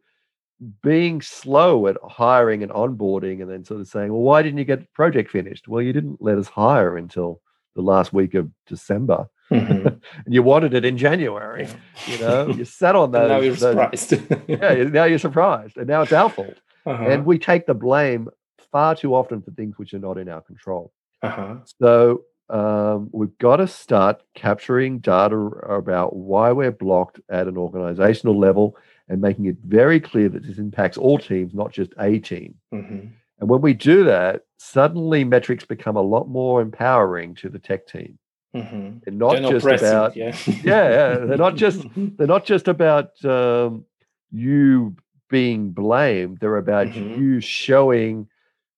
being slow at hiring and onboarding and then sort of saying, well, why didn't you get the project finished? Well, you didn't let us hire until the last week of December Mhm. and you wanted it in January. Yeah. You know, you sat on those. now you're those- surprised. yeah, now you're surprised. And now it's our fault. Uh-huh. And we take the blame far too often for things which are not in our control. uh-huh. So um, we've got to start capturing data about why we're blocked at an organizational level and making it very clear that this impacts all teams, not just a team. Mhm. And when we do that, suddenly metrics become a lot more empowering to the tech team. Mhm. They're not They're just about yeah. yeah, yeah, they're not just they're not just about um, you being blamed. They're about Mhm. you showing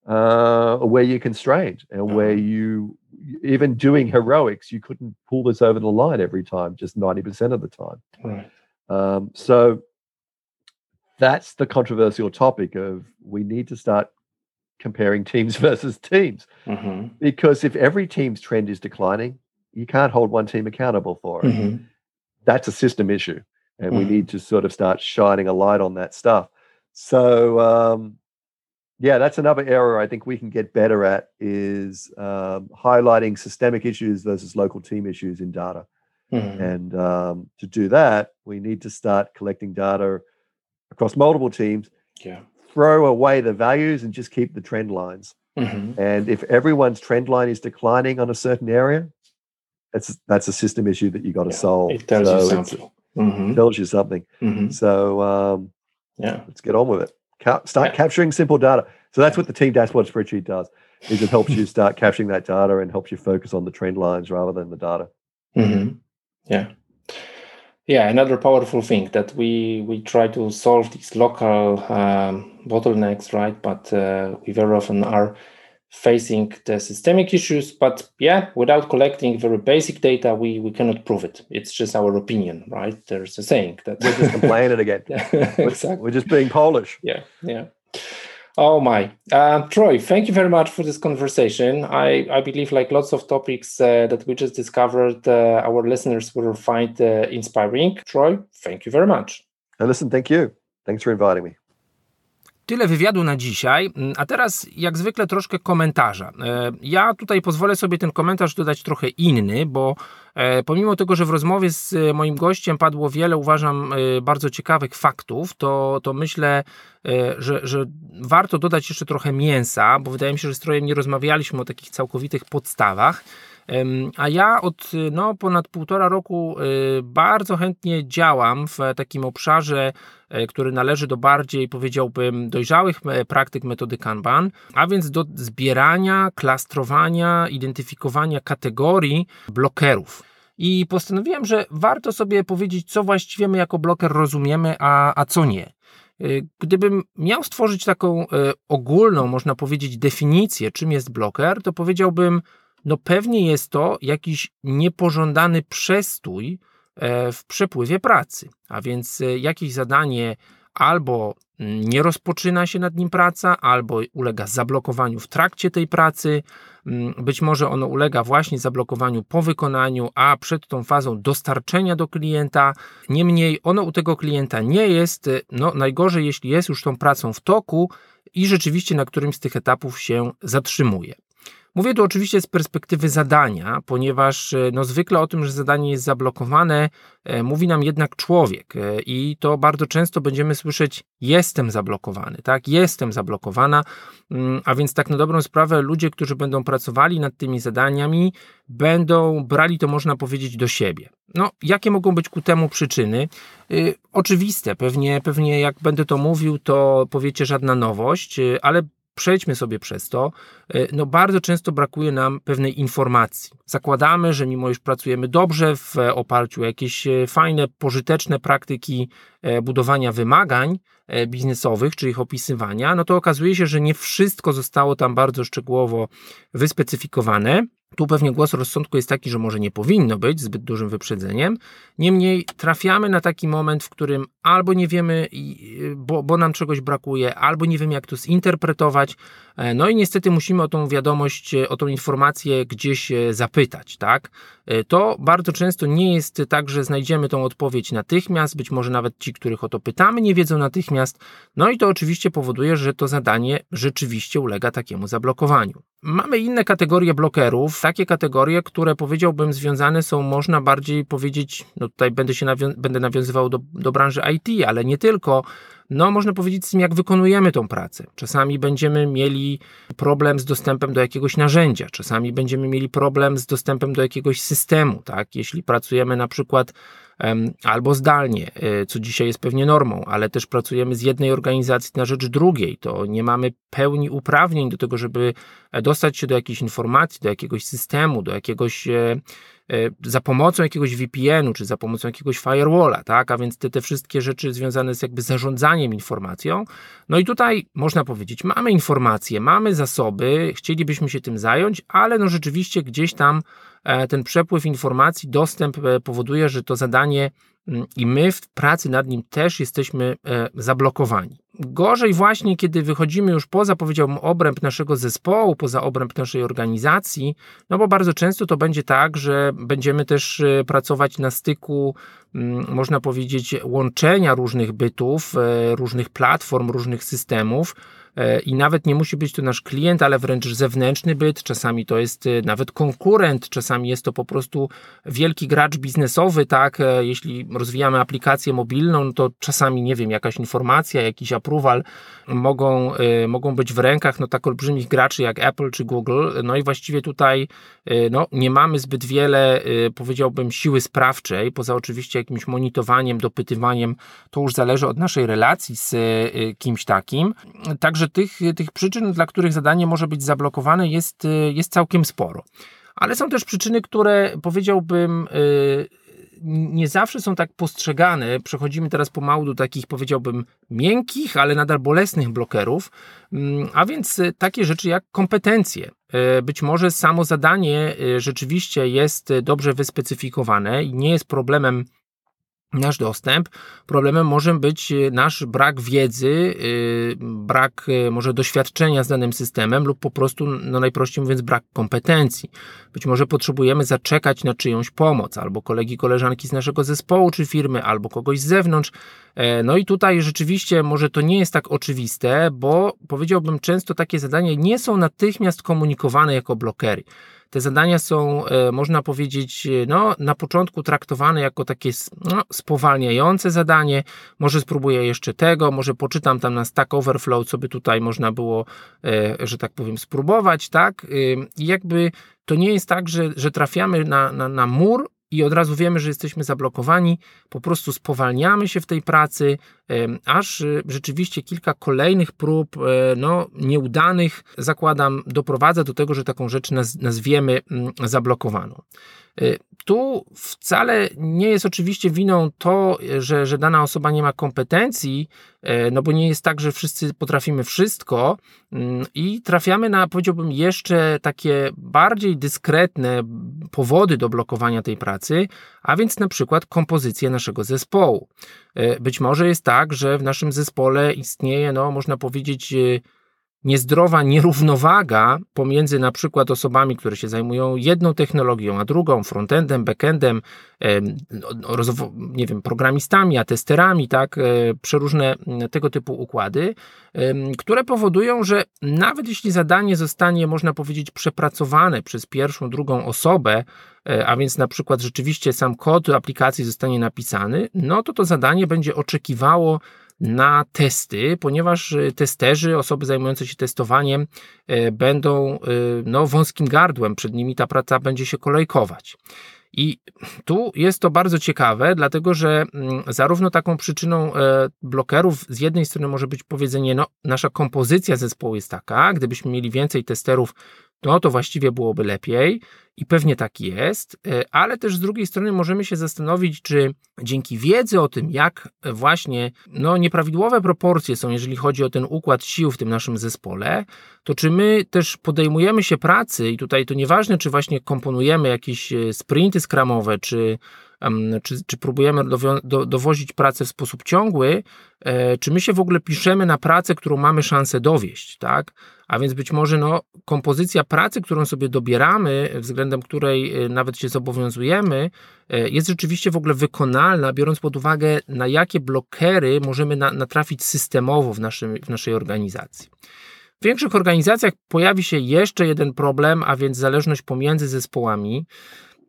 uh, where you're constrained and where Uh-huh. you even doing heroics. You couldn't pull this over the line every time, just ninety percent of the time. right. Um, so that's the controversial topic of we need to start comparing teams versus teams Mhm. because if every team's trend is declining, you can't hold one team accountable for it. Mhm. That's a system issue, and we Mhm. need to sort of start shining a light on that stuff. So, um, yeah, that's another area I think we can get better at is um, highlighting systemic issues versus local team issues in data. Mhm. And um, to do that, we need to start collecting data across multiple teams, Yeah. throw away the values, and just keep the trend lines. Mhm. And if everyone's trend line is declining on a certain area, that's that's a system issue that you got to Yeah, solve. It tells So you it's- something. Mhm. It tells you something. So um, Yeah. let's get on with it. Ca- start Yeah. capturing simple data. So that's what the team dashboard spreadsheet does. Is it helps you start capturing that data and helps you focus on the trend lines rather than the data. Mhm. Yeah. Yeah, another powerful thing that we we try to solve these local um, bottlenecks, right? But uh, we very often are facing the systemic issues. But yeah, without collecting very basic data, we we cannot prove it. It's just our opinion, right? There's a saying that We're just complaining again. We're, exactly. we're just being Polish. Yeah, yeah. Oh my, uh, Troy! Thank you very much for this conversation. I I believe like lots of topics uh, that we just discovered, uh, our listeners will find uh, inspiring. Troy, thank you very much. And listen, thank you. Thanks for inviting me. Tyle wywiadu na dzisiaj, a teraz jak zwykle troszkę komentarza. E, Ja tutaj pozwolę sobie ten komentarz dodać trochę inny, bo e, pomimo tego, że w rozmowie z e, moim gościem padło wiele, uważam, bardzo ciekawych faktów, to, to myślę, że, że warto dodać jeszcze trochę mięsa, bo wydaje mi się, że z Trojem nie rozmawialiśmy o takich całkowitych podstawach. A ja od no, ponad półtora roku y, bardzo chętnie działam w takim obszarze, e, który należy do bardziej, powiedziałbym, dojrzałych me- praktyk metody Kanban, a więc do zbierania, klastrowania, identyfikowania kategorii blokerów. I postanowiłem, że warto sobie powiedzieć, co właściwie my jako bloker rozumiemy, a, a co nie. Y, Gdybym miał stworzyć taką e, ogólną, można powiedzieć, definicję, czym jest bloker, to powiedziałbym, no pewnie jest to jakiś niepożądany przestój e, w przepływie pracy, a więc e, jakieś zadanie albo mm, nie rozpoczyna się nad nim praca, albo ulega zablokowaniu w trakcie tej pracy, Mm, być może ono ulega właśnie zablokowaniu po wykonaniu, a przed tą fazą dostarczenia do klienta. Niemniej ono u tego klienta nie jest, e, no najgorzej jeśli jest już tą pracą w toku i rzeczywiście na którymś z tych etapów się zatrzymuje. Mówię tu oczywiście z perspektywy zadania, ponieważ e, no, zwykle o tym, że zadanie jest zablokowane, e, mówi nam jednak człowiek e, i to bardzo często będziemy słyszeć jestem zablokowany, tak, jestem zablokowana, Mm, a więc tak na dobrą sprawę ludzie, którzy będą pracowali nad tymi zadaniami, będą brali to można powiedzieć do siebie. No, jakie mogą być ku temu przyczyny? Y, oczywiste, pewnie, pewnie jak będę to mówił, to powiecie żadna nowość, y, ale przejdźmy sobie przez to. Y, No, bardzo często brakuje nam pewnej informacji. Zakładamy, że mimo iż pracujemy dobrze w e, oparciu o jakieś e, fajne, pożyteczne praktyki e, budowania wymagań e, biznesowych, czy ich opisywania, no to okazuje się, że nie wszystko zostało tam bardzo szczegółowo wyspecyfikowane. Tu pewnie głos rozsądku jest taki, że może nie powinno być zbyt dużym wyprzedzeniem. Niemniej trafiamy na taki moment, w którym albo nie wiemy, i- bo, bo nam czegoś brakuje, albo nie wiemy, jak to zinterpretować. E, No i niestety musimy o tą wiadomość, e, o tą informację gdzieś e, zapytać, tak? To bardzo często nie jest tak, że znajdziemy tą odpowiedź natychmiast, być może nawet ci, których o to pytamy, nie wiedzą natychmiast. No i to oczywiście powoduje, że to zadanie rzeczywiście ulega takiemu zablokowaniu. Mamy inne kategorie blokerów, takie kategorie, które powiedziałbym związane są, można bardziej powiedzieć, no tutaj będę się nawią- będę nawiązywał do, do branży IT, ale nie tylko, no można powiedzieć z tym, jak wykonujemy tą pracę. Czasami będziemy mieli problem z dostępem do jakiegoś narzędzia, czasami będziemy mieli problem z dostępem do jakiegoś systemu, tak? Jeśli pracujemy na przykład albo zdalnie, y, co dzisiaj jest pewnie normą, ale też pracujemy z jednej organizacji na rzecz drugiej, to nie mamy pełni uprawnień do tego, żeby e, dostać się do jakiejś informacji, do jakiegoś systemu, do jakiegoś e, e, za pomocą jakiegoś VPN-u, czy za pomocą jakiegoś firewalla, tak? A więc te, te wszystkie rzeczy związane z jakby zarządzaniem informacją. No i tutaj można powiedzieć, mamy informacje, mamy zasoby, chcielibyśmy się tym zająć, ale no rzeczywiście gdzieś tam e, ten przepływ informacji, dostęp e, powoduje, że to zadanie mm, i my w pracy nad nim też jesteśmy e, zablokowani. Gorzej właśnie, kiedy wychodzimy już poza, powiedziałbym, obręb naszego zespołu, poza obręb naszej organizacji, no bo bardzo często to będzie tak, że będziemy też e, pracować na styku, mm, można powiedzieć, łączenia różnych bytów, e, różnych platform, różnych systemów E, i nawet nie musi być to nasz klient, ale wręcz zewnętrzny byt, czasami to jest e, nawet konkurent, czasami jest to po prostu wielki gracz biznesowy, tak, e, jeśli rozwijamy aplikację mobilną, to czasami, nie wiem, jakaś informacja, jakiś approval mogą, mogą być w rękach no tak olbrzymich graczy jak Apple czy Google, no i właściwie tutaj no, nie mamy zbyt wiele, powiedziałbym, siły sprawczej, poza oczywiście jakimś monitorowaniem, dopytywaniem, to już zależy od naszej relacji z kimś takim. Także że tych, tych przyczyn, dla których zadanie może być zablokowane, jest, jest całkiem sporo. Ale są też przyczyny, które powiedziałbym y, nie zawsze są tak postrzegane. Przechodzimy teraz pomału do takich, powiedziałbym, miękkich, ale nadal bolesnych blokerów, mm, a więc takie rzeczy jak kompetencje. Y, być może samo zadanie y, rzeczywiście jest dobrze wyspecyfikowane i nie jest problemem nasz dostęp. Problemem może być e, nasz brak wiedzy, e, brak e, może doświadczenia z danym systemem lub po prostu, no najprościej mówiąc, brak kompetencji. Być może potrzebujemy zaczekać na czyjąś pomoc, albo kolegi, koleżanki z naszego zespołu czy firmy, albo kogoś z zewnątrz. No i tutaj rzeczywiście może to nie jest tak oczywiste, bo powiedziałbym często takie zadania nie są natychmiast komunikowane jako blokery. Te zadania są, e, można powiedzieć, e, no, na początku traktowane jako takie no, spowalniające zadanie. Może spróbuję jeszcze tego, może poczytam tam na Stack Overflow, co by tutaj można było, e, że tak powiem, spróbować, tak? I jakby to nie jest tak, że, że trafiamy na, na, na mur, i od razu wiemy, że jesteśmy zablokowani, po prostu spowalniamy się w tej pracy, aż y, rzeczywiście kilka kolejnych prób, e, no, nieudanych, zakładam, doprowadza do tego, że taką rzecz nazwiemy mm, zablokowaną. Y, tu wcale nie jest oczywiście winą to, że, że dana osoba nie ma kompetencji, e, no bo nie jest tak, że wszyscy potrafimy wszystko mm, i trafiamy na, powiedziałbym, jeszcze takie bardziej dyskretne powody do blokowania tej pracy, a więc na przykład kompozycję naszego zespołu. E, być może jest tak, że w naszym zespole istnieje, no, można powiedzieć, niezdrowa nierównowaga pomiędzy na przykład osobami, które się zajmują jedną technologią, a drugą, frontendem, backendem, nie wiem, programistami, a testerami, tak, e, przeróżne tego typu układy, które powodują, że nawet jeśli zadanie zostanie, można powiedzieć, przepracowane przez pierwszą, drugą osobę, e, a więc na przykład rzeczywiście sam kod aplikacji zostanie napisany, no to to zadanie będzie oczekiwało na testy, ponieważ y, testerzy, osoby zajmujące się testowaniem y, będą y, no, wąskim gardłem, przed nimi ta praca będzie się kolejkować. I tu jest to bardzo ciekawe, dlatego że mm, zarówno taką przyczyną e, blokerów z jednej strony może być powiedzenie, no nasza kompozycja zespołu jest taka, gdybyśmy mieli więcej testerów, no to właściwie byłoby lepiej i pewnie tak jest, e, ale też z drugiej strony możemy się zastanowić, czy dzięki wiedzy o tym, jak właśnie no, nieprawidłowe proporcje są, jeżeli chodzi o ten układ sił w tym naszym zespole, to czy my też podejmujemy się pracy i tutaj to nieważne, czy właśnie komponujemy jakieś e, sprinty skramowe, czy czy, czy próbujemy do, dowozić pracę w sposób ciągły, e, czy my się w ogóle piszemy na pracę, którą mamy szansę dowieść, tak? A więc być może no, kompozycja pracy, którą sobie dobieramy, względem której e, nawet się zobowiązujemy, e, jest rzeczywiście w ogóle wykonalna, biorąc pod uwagę, na jakie blokery możemy na, natrafić systemowo w, naszym, w naszej organizacji. W większych organizacjach pojawi się jeszcze jeden problem, a więc zależność pomiędzy zespołami.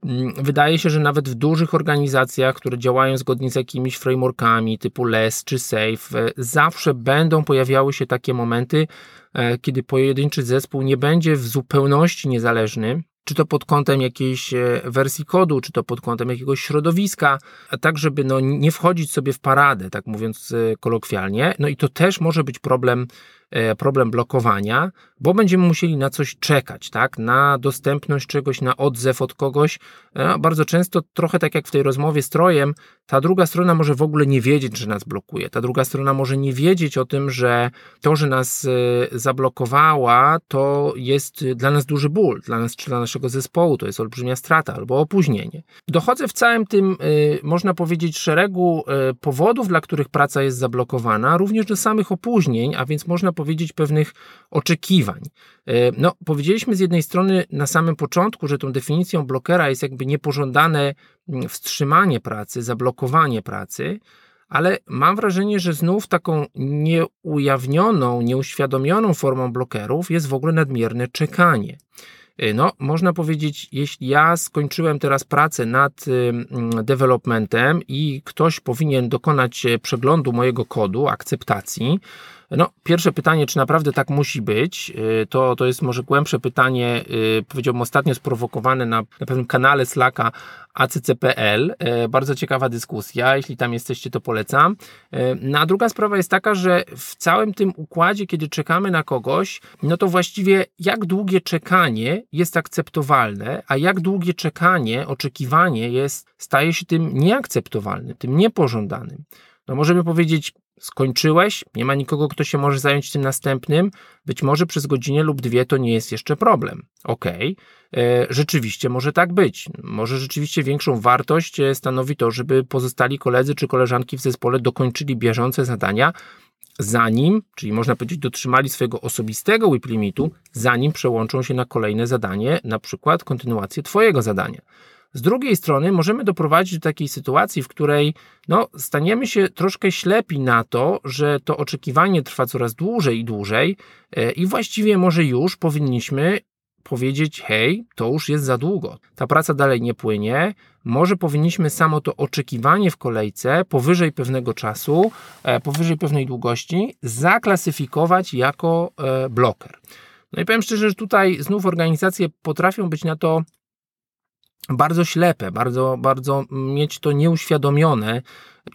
Mm, wydaje się, że nawet w dużych organizacjach, które działają zgodnie z jakimiś frameworkami typu LESS czy SAFE, e, zawsze będą pojawiały się takie momenty, kiedy pojedynczy zespół nie będzie w zupełności niezależny, czy to pod kątem jakiejś e, wersji kodu, czy to pod kątem jakiegoś środowiska, a tak, żeby no, nie wchodzić sobie w paradę, tak mówiąc kolokwialnie. No i to też może być problem e, problem blokowania, bo będziemy musieli na coś czekać, tak? Na dostępność czegoś, na odzew od kogoś. E, bardzo często, trochę tak jak w tej rozmowie z Trojem, ta druga strona może w ogóle nie wiedzieć, że nas blokuje. Ta druga strona może nie wiedzieć o tym, że to, że nas e, zablokowała, to jest dla nas duży ból, dla nas czy dla naszego zespołu, to jest olbrzymia strata albo opóźnienie. Dochodzę w całym tym, można powiedzieć, szeregu powodów, dla których praca jest zablokowana, również do samych opóźnień, a więc można powiedzieć pewnych oczekiwań. E, no, powiedzieliśmy z jednej strony na samym początku, że tą definicją blokera jest jakby niepożądane mm, wstrzymanie pracy, zablokowanie pracy, ale mam wrażenie, że znów taką nieujawnioną, nieuświadomioną formą blokerów jest w ogóle nadmierne czekanie. E, no, można powiedzieć, jeśli ja skończyłem teraz pracę nad developmentem i ktoś powinien dokonać e, przeglądu mojego kodu, akceptacji, no, pierwsze pytanie, czy naprawdę tak musi być, y, to, to jest może głębsze pytanie, y, powiedziałbym ostatnio sprowokowane na, na pewnym kanale Slacka ACCPL. Y, bardzo ciekawa dyskusja, jeśli tam jesteście, to polecam. No, a druga sprawa jest taka, że w całym tym układzie, kiedy czekamy na kogoś, no to właściwie jak długie czekanie jest akceptowalne, a jak długie czekanie, oczekiwanie jest, staje się tym nieakceptowalnym, tym niepożądanym. No możemy powiedzieć, skończyłeś, nie ma nikogo, kto się może zająć tym następnym, być może przez godzinę lub dwie to nie jest jeszcze problem. Ok, e, rzeczywiście może tak być. Może rzeczywiście większą wartość e, stanowi to, żeby pozostali koledzy czy koleżanki w zespole dokończyli bieżące zadania, zanim, czyli można powiedzieć, dotrzymali swojego osobistego whip limitu, zanim przełączą się na kolejne zadanie, na przykład kontynuację Twojego zadania. Z drugiej strony możemy doprowadzić do takiej sytuacji, w której no, staniemy się troszkę ślepi na to, że to oczekiwanie trwa coraz dłużej i dłużej e, i właściwie może już powinniśmy powiedzieć, hej, to już jest za długo, ta praca dalej nie płynie, może powinniśmy samo to oczekiwanie w kolejce powyżej pewnego czasu, e, powyżej pewnej długości zaklasyfikować jako e, bloker. No i powiem szczerze, że tutaj znów organizacje potrafią być na to bardzo ślepe, bardzo, bardzo mieć to nieuświadomione.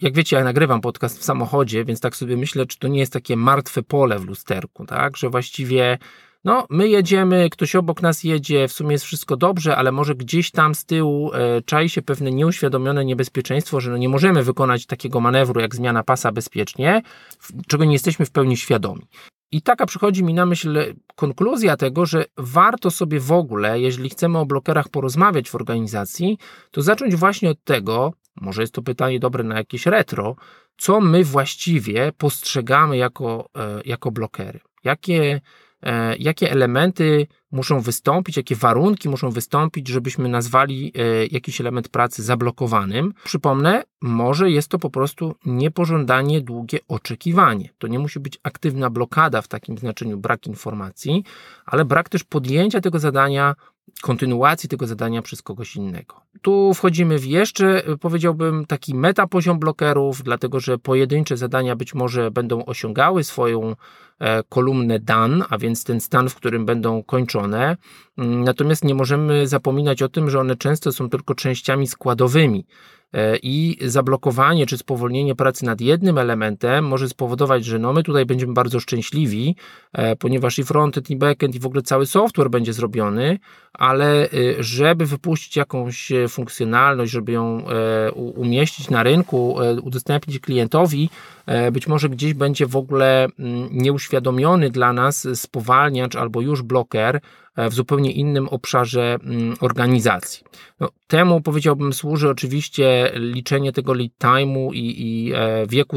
Jak wiecie, ja nagrywam podcast w samochodzie, więc tak sobie myślę, czy to nie jest takie martwe pole w lusterku, tak? Że właściwie no, my jedziemy, ktoś obok nas jedzie, w sumie jest wszystko dobrze, ale może gdzieś tam z tyłu e, czai się pewne nieuświadomione niebezpieczeństwo, że no nie możemy wykonać takiego manewru jak zmiana pasa bezpiecznie, czego nie jesteśmy w pełni świadomi. I taka przychodzi mi na myśl konkluzja tego, że warto sobie w ogóle, jeżeli chcemy o blokerach porozmawiać w organizacji, to zacząć właśnie od tego, może jest to pytanie dobre na jakieś retro, co my właściwie postrzegamy jako, e, jako blokery. Jakie jakie elementy muszą wystąpić, jakie warunki muszą wystąpić, żebyśmy nazwali e, jakiś element pracy zablokowanym. Przypomnę, może jest to po prostu niepożądanie długie oczekiwanie. To nie musi być aktywna blokada w takim znaczeniu brak informacji, ale brak też podjęcia tego zadania kontynuacji tego zadania przez kogoś innego. Tu wchodzimy w jeszcze, powiedziałbym, taki metapoziom blokerów, dlatego że pojedyncze zadania być może będą osiągały swoją e, kolumnę done, a więc ten stan, w którym będą kończone. Mm, natomiast nie możemy zapominać o tym, że one często są tylko częściami składowymi. E, i zablokowanie czy spowolnienie pracy nad jednym elementem może spowodować, że no my tutaj będziemy bardzo szczęśliwi, e, ponieważ i frontend, i backend, i w ogóle cały software będzie zrobiony, ale e, żeby wypuścić jakąś funkcjonalność, żeby ją umieścić na rynku, udostępnić klientowi, być może gdzieś będzie w ogóle mm, nieuświadomiony dla nas spowalniacz albo już bloker, w zupełnie innym obszarze mm, organizacji. No, temu powiedziałbym służy oczywiście liczenie tego lead time'u i, i e, wieku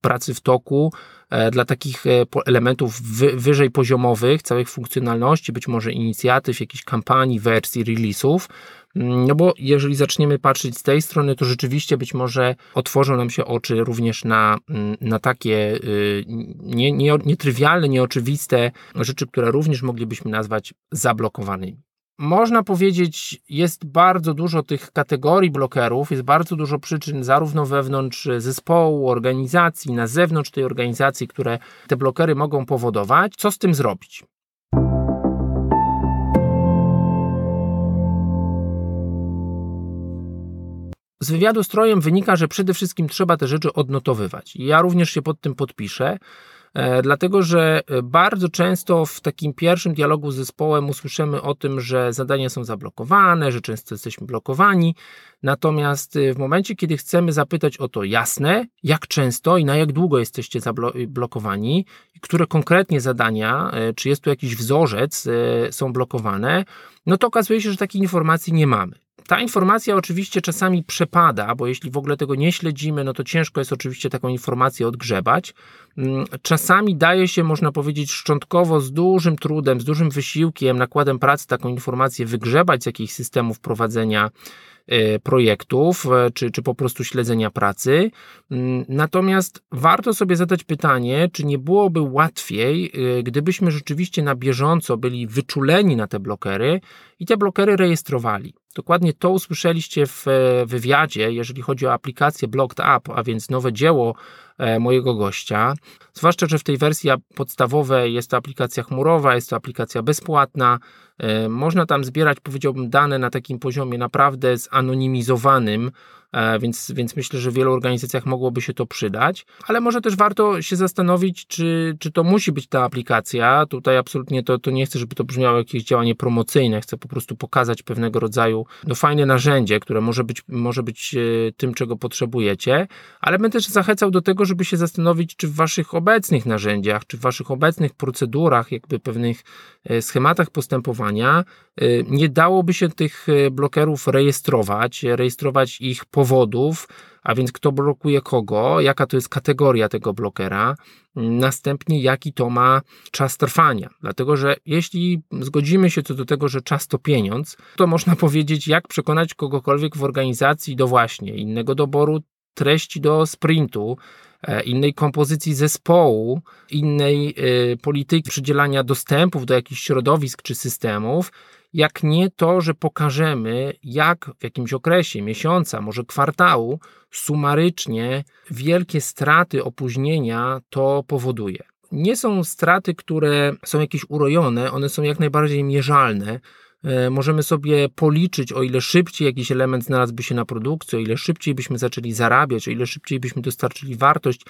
pracy w toku e, dla takich e, elementów wyżej poziomowych, całych funkcjonalności, być może inicjatyw, jakichś kampanii, wersji, release'ów, Mm, no bo jeżeli zaczniemy patrzeć z tej strony, to rzeczywiście być może otworzą nam się oczy również na, mm, na takie y, nie, nie, nietrywialne, nieoczywiste rzeczy, które również moglibyśmy nazwać zablokowanymi. Można powiedzieć, jest bardzo dużo tych kategorii blokerów, jest bardzo dużo przyczyn, zarówno wewnątrz zespołu, organizacji, na zewnątrz tej organizacji, które te blokery mogą powodować. Co z tym zrobić? Z wywiadu z Trojem wynika, że przede wszystkim trzeba te rzeczy odnotowywać. Ja również się pod tym podpiszę. E, dlatego, że bardzo często w takim pierwszym dialogu z zespołem usłyszymy o tym, że zadania są zablokowane, że często jesteśmy blokowani. Natomiast w momencie, kiedy chcemy zapytać o to jasne, jak często i na jak długo jesteście zablokowani, które konkretnie zadania, czy jest tu jakiś wzorzec, są blokowane, no to okazuje się, że takiej informacji nie mamy. Ta informacja oczywiście czasami przepada, bo jeśli w ogóle tego nie śledzimy, no to ciężko jest oczywiście taką informację odgrzebać. Mm, czasami daje się, można powiedzieć, szczątkowo, z dużym trudem, z dużym wysiłkiem, nakładem pracy taką informację wygrzebać z jakichś systemów prowadzenia E, projektów, e, czy, czy po prostu śledzenia pracy. Mm, natomiast warto sobie zadać pytanie, czy nie byłoby łatwiej, e, gdybyśmy rzeczywiście na bieżąco byli wyczuleni na te blokery i te blokery rejestrowali. Dokładnie to usłyszeliście w wywiadzie, jeżeli chodzi o aplikację Blocked Up, a więc nowe dzieło mojego gościa. Zwłaszcza, że w tej wersji podstawowej jest to aplikacja chmurowa, jest to aplikacja bezpłatna. E, można tam zbierać, powiedziałbym, dane na takim poziomie naprawdę zanonimizowanym, E, więc, więc myślę, że w wielu organizacjach mogłoby się to przydać, ale może też warto się zastanowić, czy, czy to musi być ta aplikacja. Tutaj absolutnie to, to nie chcę, żeby to brzmiało jakieś działanie promocyjne, chcę po prostu pokazać pewnego rodzaju no, fajne narzędzie, które może być, może być e, tym, czego potrzebujecie, ale bym też zachęcał do tego, żeby się zastanowić, czy w waszych obecnych narzędziach, czy w waszych obecnych procedurach, jakby pewnych schematach postępowania, nie dałoby się tych blokerów rejestrować, rejestrować ich po powodów, a więc kto blokuje kogo, jaka to jest kategoria tego blokera, następnie jaki to ma czas trwania. Dlatego, że jeśli zgodzimy się co do tego, że czas to pieniądz, to można powiedzieć, jak przekonać kogokolwiek w organizacji do właśnie innego doboru treści do sprintu, innej kompozycji zespołu, innej y, polityki przydzielania dostępów do jakichś środowisk czy systemów, jak nie to, że pokażemy, jak w jakimś okresie, miesiąca, może kwartału, sumarycznie wielkie straty, opóźnienia to powoduje. Nie są straty, które są jakieś urojone, one są jak najbardziej mierzalne. E, możemy sobie policzyć, o ile szybciej jakiś element znalazłby się na produkcji, o ile szybciej byśmy zaczęli zarabiać, o ile szybciej byśmy dostarczyli wartość,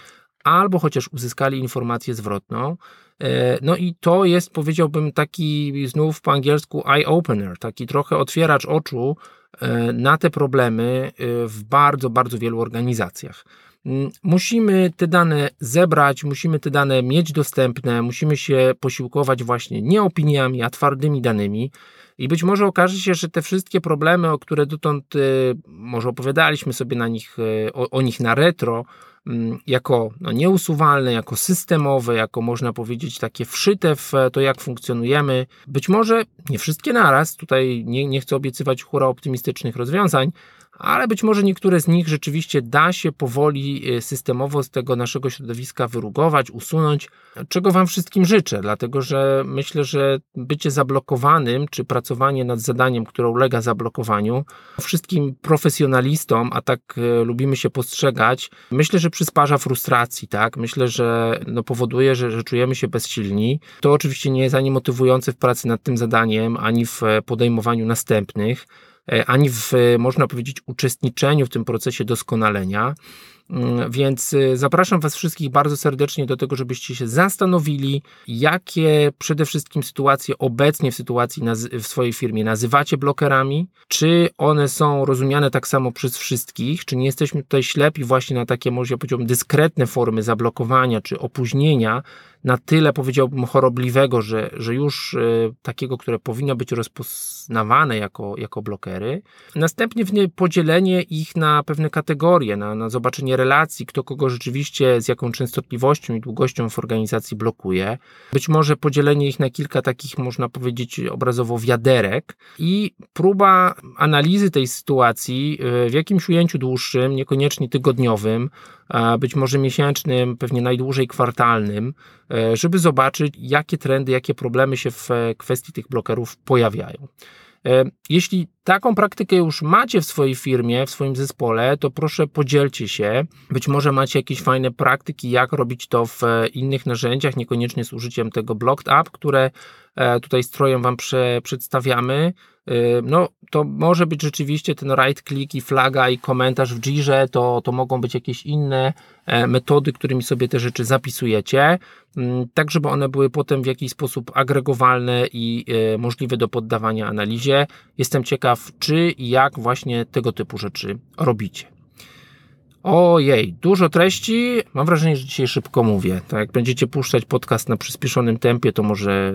albo chociaż uzyskali informację zwrotną. E, no i to jest, powiedziałbym, taki znów po angielsku eye-opener, taki trochę otwieracz oczu e, na te problemy w bardzo, bardzo wielu organizacjach. Mm, musimy te dane zebrać, musimy te dane mieć dostępne, musimy się posiłkować właśnie nie opiniami, a twardymi danymi. I być może okaże się, że te wszystkie problemy, o które dotąd może opowiadaliśmy sobie na nich, o, o nich na retro, Mm, jako no, nieusuwalne, jako systemowe, jako można powiedzieć takie wszyte w to, jak funkcjonujemy. Być może nie wszystkie naraz, tutaj nie, nie chcę obiecywać hura optymistycznych rozwiązań, ale być może niektóre z nich rzeczywiście da się powoli y, systemowo z tego naszego środowiska wyrugować, usunąć, czego Wam wszystkim życzę, dlatego że myślę, że bycie zablokowanym, czy pracowanie nad zadaniem, które ulega zablokowaniu, wszystkim profesjonalistom, a tak y, lubimy się postrzegać, myślę, że przysparza frustracji, tak? Myślę, że no, powoduje, że, że czujemy się bezsilni. To oczywiście nie jest ani motywujące w pracy nad tym zadaniem, ani w e, podejmowaniu następnych. E, ani w, można powiedzieć, uczestniczeniu w tym procesie doskonalenia. Mm, więc y, zapraszam Was wszystkich bardzo serdecznie do tego, żebyście się zastanowili, jakie przede wszystkim sytuacje obecnie w sytuacji w swojej firmie nazywacie blokerami, czy one są rozumiane tak samo przez wszystkich, czy nie jesteśmy tutaj ślepi właśnie na takie, może ja powiedziałbym, dyskretne formy zablokowania czy opóźnienia, na tyle powiedziałbym chorobliwego, że, że już y, takiego, które powinno być rozpoznawane jako, jako blokery. Następnie podzielenie ich na pewne kategorie, na, na zobaczenie relacji, kto kogo rzeczywiście z jaką częstotliwością i długością w organizacji blokuje. Być może podzielenie ich na kilka takich, można powiedzieć, obrazowo wiaderek i próba analizy tej sytuacji y, w jakimś ujęciu dłuższym, niekoniecznie tygodniowym, być może miesięcznym, pewnie najdłużej kwartalnym, y, żeby zobaczyć, jakie trendy, jakie problemy się w kwestii tych blokerów pojawiają. E, jeśli taką praktykę już macie w swojej firmie, w swoim zespole, to proszę podzielcie się. Być może macie jakieś fajne praktyki, jak robić to w innych narzędziach, niekoniecznie z użyciem tego Blocked App, które e, tutaj strojem Wam prze, przedstawiamy. E, no, to może być rzeczywiście ten right click i flaga i komentarz w Jirze, to, to mogą być jakieś inne e, metody, którymi sobie te rzeczy zapisujecie, mm, tak żeby one były potem w jakiś sposób agregowalne i możliwe do poddawania analizie. Jestem ciekaw, czy i jak właśnie tego typu rzeczy robicie. Ojej, dużo treści. Mam wrażenie, że dzisiaj szybko mówię. Tak jak będziecie puszczać podcast na przyspieszonym tempie, to może,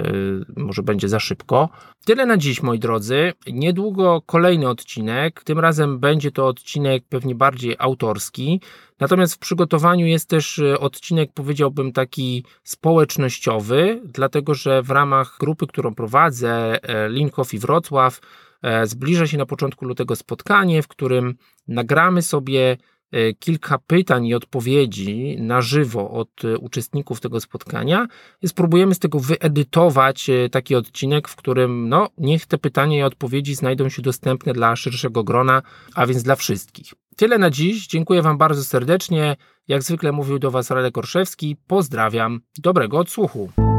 yy, może będzie za szybko. Tyle na dziś, moi drodzy. Niedługo kolejny odcinek. Tym razem będzie to odcinek pewnie bardziej autorski. Natomiast w przygotowaniu jest też y, odcinek, powiedziałbym, taki społecznościowy, dlatego że w ramach grupy, którą prowadzę, Lean Coffee Wrocław, zbliża się na początku lutego spotkanie, w którym nagramy sobie E, kilka pytań i odpowiedzi na żywo od e, uczestników tego spotkania i spróbujemy z tego wyedytować e, taki odcinek, w którym no, niech te pytania i odpowiedzi znajdą się dostępne dla szerszego grona, a więc dla wszystkich. Tyle na dziś. Dziękuję Wam bardzo serdecznie. Jak zwykle mówił do Was Radek Orszewski. Pozdrawiam. Dobrego odsłuchu.